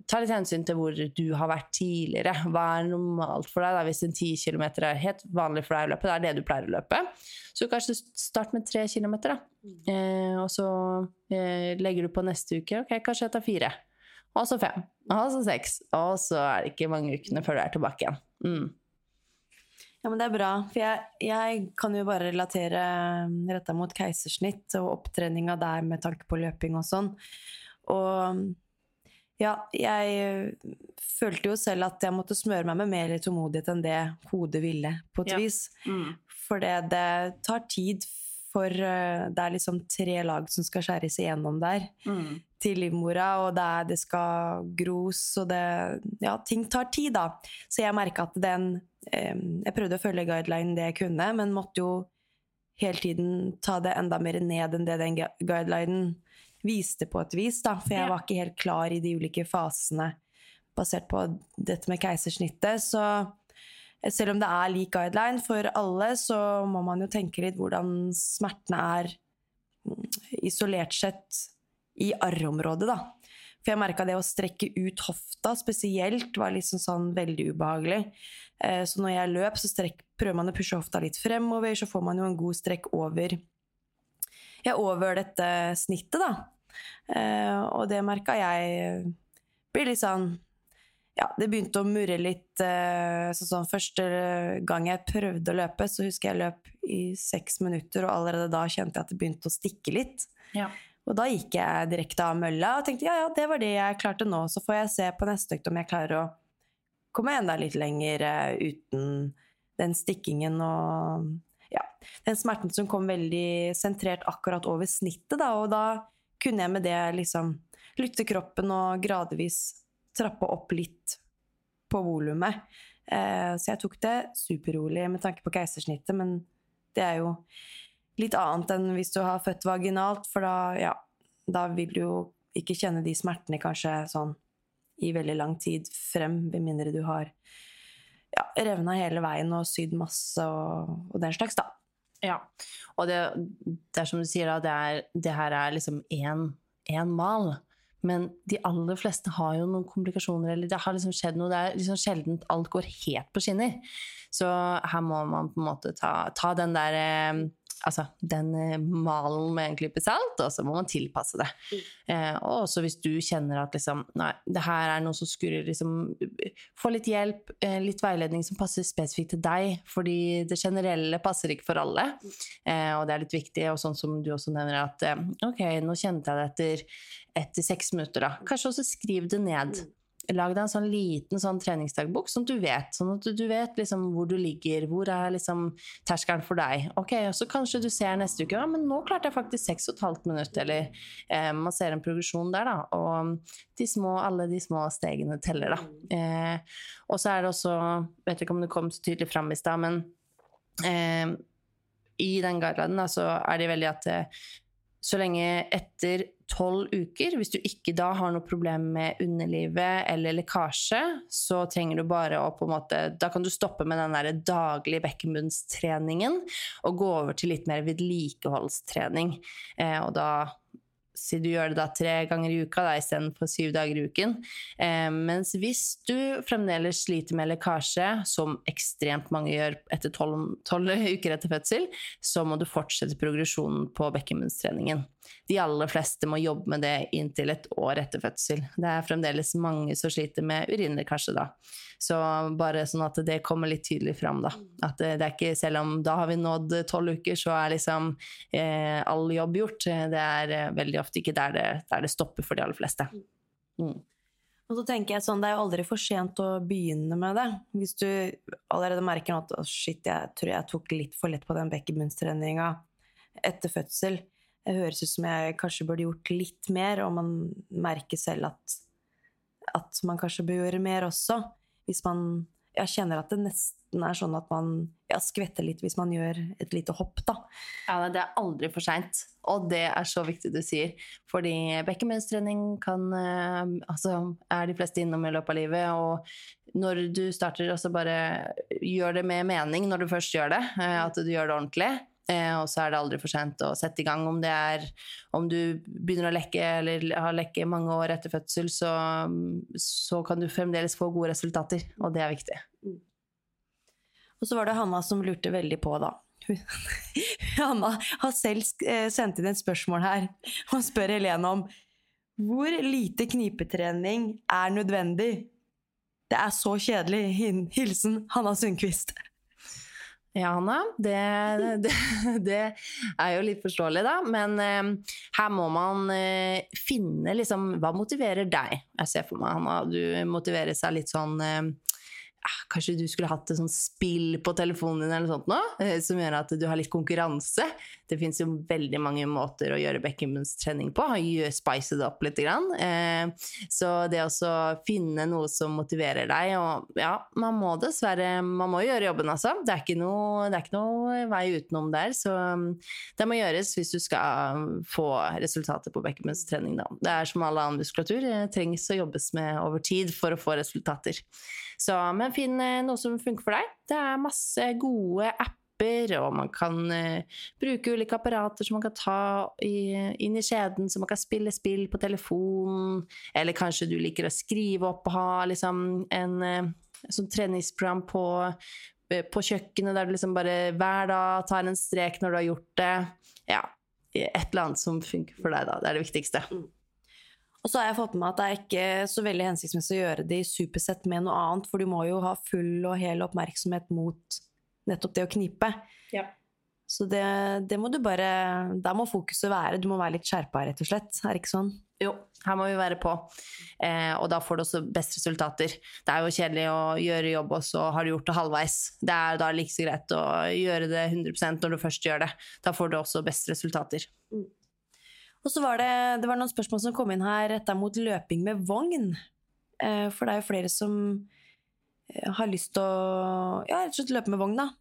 ta litt hensyn til hvor du har vært tidligere. Hva er normalt for deg? Da? Hvis en 10 km er helt vanlig for deg å løpe, det er det du pleier å løpe. Så kanskje start med 3 km, da. Eh, og så eh, legger du på neste uke. Ok, kanskje jeg tar fire. Og så fem. Og så seks. Og så er det ikke mange ukene før du er tilbake igjen. Mm. Ja, men det er bra, for jeg, jeg kan jo bare relatere retta mot keisersnitt og opptreninga der med tanke på løping og sånn. Og ja, jeg følte jo selv at jeg måtte smøre meg med mer tålmodighet enn det hodet ville, på et Ja. vis. Mm. For det, tar tid for eh, Det er liksom tre lag som skal skjæres igjennom der Mm. til livmora, og det, er, det skal gros, og det Ja, ting tar tid, da. Så jeg merka at den Jeg prøvde å følge guideline det jeg kunne, men måtte jo hele tiden ta det enda mer ned enn det den gu- guidelinen viste på et vis, da. For jeg var ikke helt klar i de ulike fasene basert på dette med keisersnittet. Så eh, selv om det er lik guideline for alle, så må man jo tenke litt hvordan smertene er mm, isolert sett i arrområdet, da. For jeg merka det å strekke ut hofta spesielt var liksom sånn veldig ubehagelig. Eh, Så når jeg løp, så strekk, prøver man å pushe hofta litt fremover, så får man jo en god strekk over ja, over dette snittet, da. Eh, og det merka jeg blir litt sånn Ja, det begynte å murre litt. Eh, så sånn første gang jeg prøvde å løpe, så husker jeg løp i seks minutter, og allerede da kjente jeg at det begynte å stikke litt. Ja. Og da gikk jeg direkte av mølla og tenkte ja, ja, det var det jeg klarte nå. Så får jeg se på neste økt om jeg klarer å komme enda litt lenger eh, uten den stikkingen og ja, den smerten som kom veldig sentrert akkurat over snittet. Da, og da kunne jeg med det liksom lytte kroppen og gradvis trappe opp litt på volumet. Eh, så jeg tok det superrolig med tanke på keisersnittet, men det er jo litt annet enn hvis du har født vaginalt, for da, ja, da vil du jo ikke kjenne de smertene kanskje sånn i veldig lang tid frem, med mindre du har ja, revna hele veien og sydd masse og, og den slags, da. Ja, og det, det er som du sier, da, det, er, det her er liksom én mal. Men de aller fleste har jo noen komplikasjoner, eller det har liksom skjedd noe. Det er liksom sjelden alt går helt på skinner. Så her må man på en måte ta, ta den der eh, altså, den eh, malen med en klype salt, og så må man tilpasse det. Eh, og også hvis du kjenner at liksom, nei, det her er noe som skurrer, liksom, få litt hjelp, eh, litt veiledning som passer spesifikt til deg, fordi det generelle passer ikke for alle. Eh, og det er litt viktig, og sånn som du også nevner, at eh, ok, nå kjente jeg det etter, etter seks minutter, da. Kanskje også skriv det ned. Lag deg en sånn liten sånn treningsdagbok, sånn at du vet, sånn at du vet liksom hvor du ligger, hvor er liksom terskelen for deg. Ok, og så kanskje du ser neste uke ja, men nå klarte jeg faktisk seks og et eller eh, man ser en progresjon der, da. Og de små, alle de små stegene teller, da. Eh, og så er det også, vet ikke om det kom så tydelig fram i stad, men eh, i den guidelinen så er det veldig at eh, så lenge etter tolv uker, hvis du ikke da har noe problem med underlivet eller lekkasje, så trenger du bare å på en måte Da kan du stoppe med den der daglige bekkenbunnstreningen og gå over til litt mer vedlikeholdstrening. Eh, og da si du gjør det da tre ganger i uka istedenfor syv dager i uken. Eh, mens hvis du fremdeles sliter med lekkasje, som ekstremt mange gjør etter tolv uker etter fødsel, så må du fortsette progresjonen på bekkenbunnstreningen. De aller fleste må jobbe med det inntil et år etter fødsel. Det er fremdeles mange som sliter med urinlekkasje da. Så bare sånn at det kommer litt tydelig fram, da. At det, er ikke, selv om da har vi nådd tolv uker, så er liksom eh, all jobb gjort. Det er eh, veldig ofte ikke der det, der det, stopper for de aller fleste. Mm. Og så tenker jeg sånn, Det er jo aldri for sent å begynne med det. Hvis du allerede merker at oh, shit, jeg tror jeg tok litt for lett på den bekkenbunnstreninga etter fødsel. Det høres ut som jeg kanskje burde gjort litt mer, og man merker selv at, at man kanskje bør gjøre mer også hvis man jeg kjenner at det nesten er sånn at man ja, skvetter litt hvis man gjør et lite hopp, da. Ja, det er aldri for seint, og det er så viktig du sier. Fordi bekkenbunnstrening kan eh, Altså er de fleste innom i løpet av livet, og når du starter, også bare gjør det med mening når du først gjør det, eh, at du gjør det ordentlig. Eh, og så er det aldri for sent å sette i gang. Om det er om du begynner å lekke eller har lekke mange år etter fødsel, så, så kan du fremdeles få gode resultater, og det er viktig. Og så var det Hanna som lurte veldig på, da. Hanna har selv eh, sendt inn et spørsmål her og spør Helene om hvor lite knipetrening er nødvendig. Det er så kjedelig. Hilsen Hanna Sundquist. Ja, Hanna. Det, det, det, er jo litt forståelig, da. Men eh, her må man eh, finne liksom Hva motiverer deg? Jeg ser for meg, Hanna, du motiverer seg litt sånn eh, kanskje du skulle hatt et sånt spill på telefonen din eller sånt nå, eh, som gjør at du har litt konkurranse. Det fins jo veldig mange måter å gjøre bekkenbunnstrening på. Spice det opp litt. Eh, så det å finne noe som motiverer deg Og ja, man må dessverre Man må gjøre jobben, altså. Det er ikke noe, er ikke noe vei utenom der. Så mm, det må gjøres hvis du skal få resultater på bekkenbunnstrening, da. Det er som all annen muskulatur. Det trengs å jobbes med over tid for å få resultater. Så, men finn eh, noe som funker for deg. Det er masse gode apper og man kan uh, bruke ulike apparater som man kan ta i, inn i skjeden, så man kan spille spill på telefonen. Eller kanskje du liker å skrive opp og ha liksom en uh, sånn treningsprogram på, på kjøkkenet der du liksom bare hver dag tar en strek når du har gjort det. Ja, et eller annet som funker for deg, da. Det er det viktigste. Mm. Og så har jeg fått med meg at det er ikke så veldig hensiktsmessig å gjøre det i supersett med noe annet, for du må jo ha full og hel oppmerksomhet mot nettopp det å knipe. Ja. Så det, det, må du bare Der må fokuset være. Du må være litt skjerpa, rett og slett. Er det ikke sånn? Jo, her må vi være på. Eh, og da får du også best resultater. Det er jo kjedelig å gjøre jobb, og så har du gjort det halvveis. Det er da like så greit å gjøre det 100% når du først gjør det. Da får du også best resultater. Mm. Og så var det, det var noen spørsmål som kom inn her retta mot løping med vogn. Eh, for det er jo flere som eh, har lyst til å ja, rett og slett løpe med vogn, da.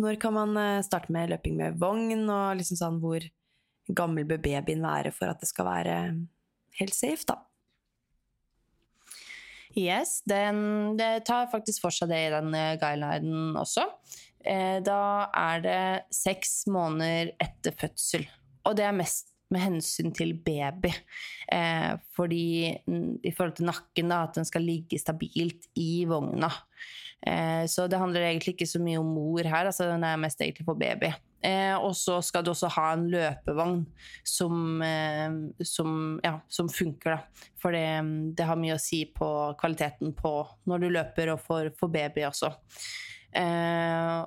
Når kan man eh, starte med løping med vogn, og liksom sånn hvor gammel bør babyen være for at det skal være helt safe, da? Yes, den, det tar faktisk for seg det i den guidelinen også. Da er det seks måneder etter fødsel. Og det er mest med hensyn til baby. Eh, fordi mm, i forhold til nakken, da, at den skal ligge stabilt i vogna. Eh, så det handler egentlig ikke så mye om mor her, altså den er mest egentlig for baby. Eh, og så skal du også ha en løpevogn som, eh, som, ja, som funker, da. For det, det, har mye å si på kvaliteten på når du løper, og for, for baby også. Eh,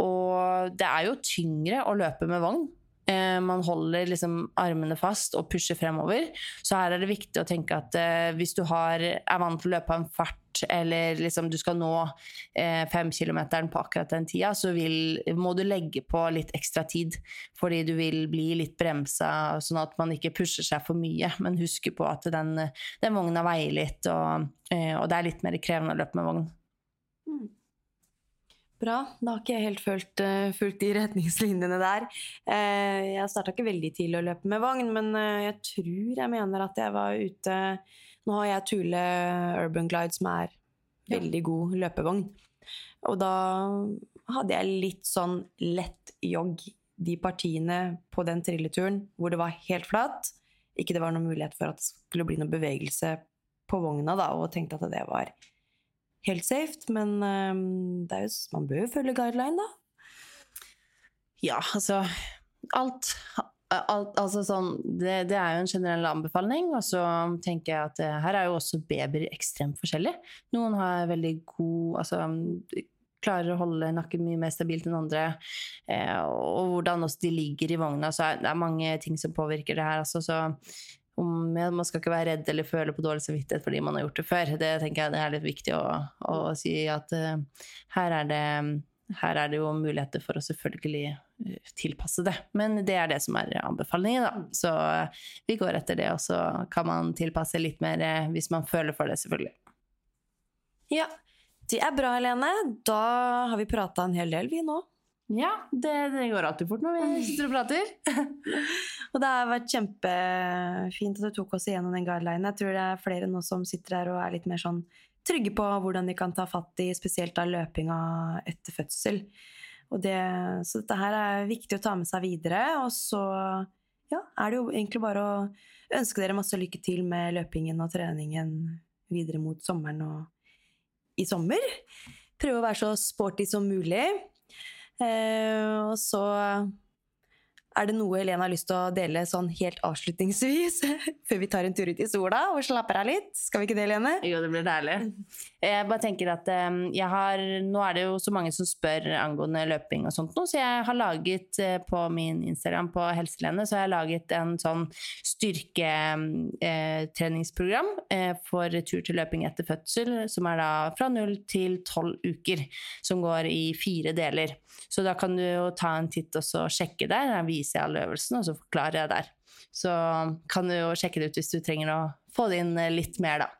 og det er jo tyngre å løpe med vogn. Eh, man holder liksom armene fast og pusher fremover. Så her er det viktig å tenke at eh, hvis du har, er vant til å løpe av en fart, eller liksom du skal nå eh, fem kilometeren på akkurat den tida, så vil, må du legge på litt ekstra tid. Fordi du vil bli litt bremsa, sånn at man ikke pusher seg for mye. Men husk på at den, den vogna veier litt, og, eh, og, det er litt mer krevende å løpe med vogn. Bra. Da har ikke jeg helt fulgt, uh, fulgt de retningslinjene der. Uh, jeg starta ikke veldig tidlig å løpe med vogn, men uh, jeg tror jeg mener at jeg var ute Nå har jeg Thule Urban Glide, som er veldig god løpevogn. Og da hadde jeg litt sånn lett jogg de partiene på den trilleturen hvor det var helt flatt. Ikke det var noen mulighet for at det skulle bli noen bevegelse på vogna, da, og tenkte at det var helt safe, men um, jo, man bør jo følge guideline, da. Ja, altså Alt, alt altså sånn, det, det, er jo en generell anbefaling, og så tenker jeg at uh, her er jo også babyer ekstremt forskjellige. Noen har veldig god altså klarer å holde nakken mye mer stabilt enn andre. Eh, og hvordan også de ligger i vogna. Så er det er mange ting som påvirker det her. Altså, så om, ja, man skal ikke være redd eller føle på dårlig samvittighet fordi man har gjort det før. Det tenker jeg det er litt viktig å, å si at uh, her, er det, her er det jo muligheter for å selvfølgelig uh, tilpasse det. Men det er det som er anbefalingen, da. Så uh, vi går etter det, og så kan man tilpasse litt mer hvis man føler for det, selvfølgelig. Ja, det er bra, Helene. Da har vi prata en hel del, vi nå. Ja, det, det, går alltid fort når vi sitter og prater. og det har vært kjempefint at du tok oss igjennom den guidelinen. Jeg tror det er flere nå som sitter her og er litt mer sånn trygge på hvordan de kan ta fatt i spesielt da løpinga etter fødsel. Det, så dette her er viktig å ta med seg videre. Og så ja, er det jo egentlig bare å ønske dere masse lykke til med løpingen og treningen videre mot sommeren og i sommer. Prøve å være så sporty som mulig. Eh, og så er det noe Helene har lyst til å dele sånn helt avslutningsvis, før vi tar en tur ut i sola og slapper av litt? Skal vi ikke det, Helene? Jo, det blir deilig. Jeg bare tenker at um, jeg har Nå er det jo så mange som spør angående løping og sånt nå, så jeg har laget uh, på min Instagram på Helselene så jeg har laget en sånn styrketreningsprogram uh, for tur til løping etter fødsel, som er da fra null til tolv uker, som går i fire deler. Så da kan du jo ta en titt og sjekke der. Jeg viser jeg alle øvelsene, og så forklarer jeg der. Så kan du jo sjekke det ut hvis du trenger å få det inn eh, litt mer, da.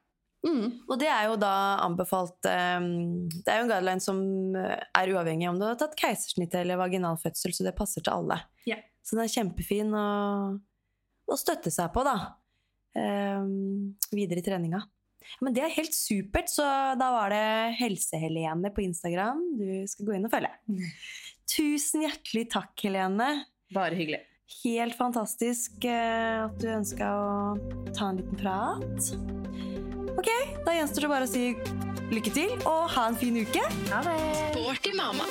Mm. Og det er jo da anbefalt um, Det er jo en guideline som eh, er uavhengig om du har tatt keisersnitt eller vaginal fødsel, så det passer til alle. Yeah. Så den er kjempefin å, å, støtte seg på, da. Um, videre i treninga. Men det er helt supert, så da var det Helse-Helene på Instagram du skal gå inn og følge. Mm. Tusen hjertelig takk, Helene. Bare hyggelig. Helt fantastisk eh, at du ønska å ta en liten prat. Ok, da gjenstår det bare å si lykke til og ha en fin uke. Ha det. Sporty mamma.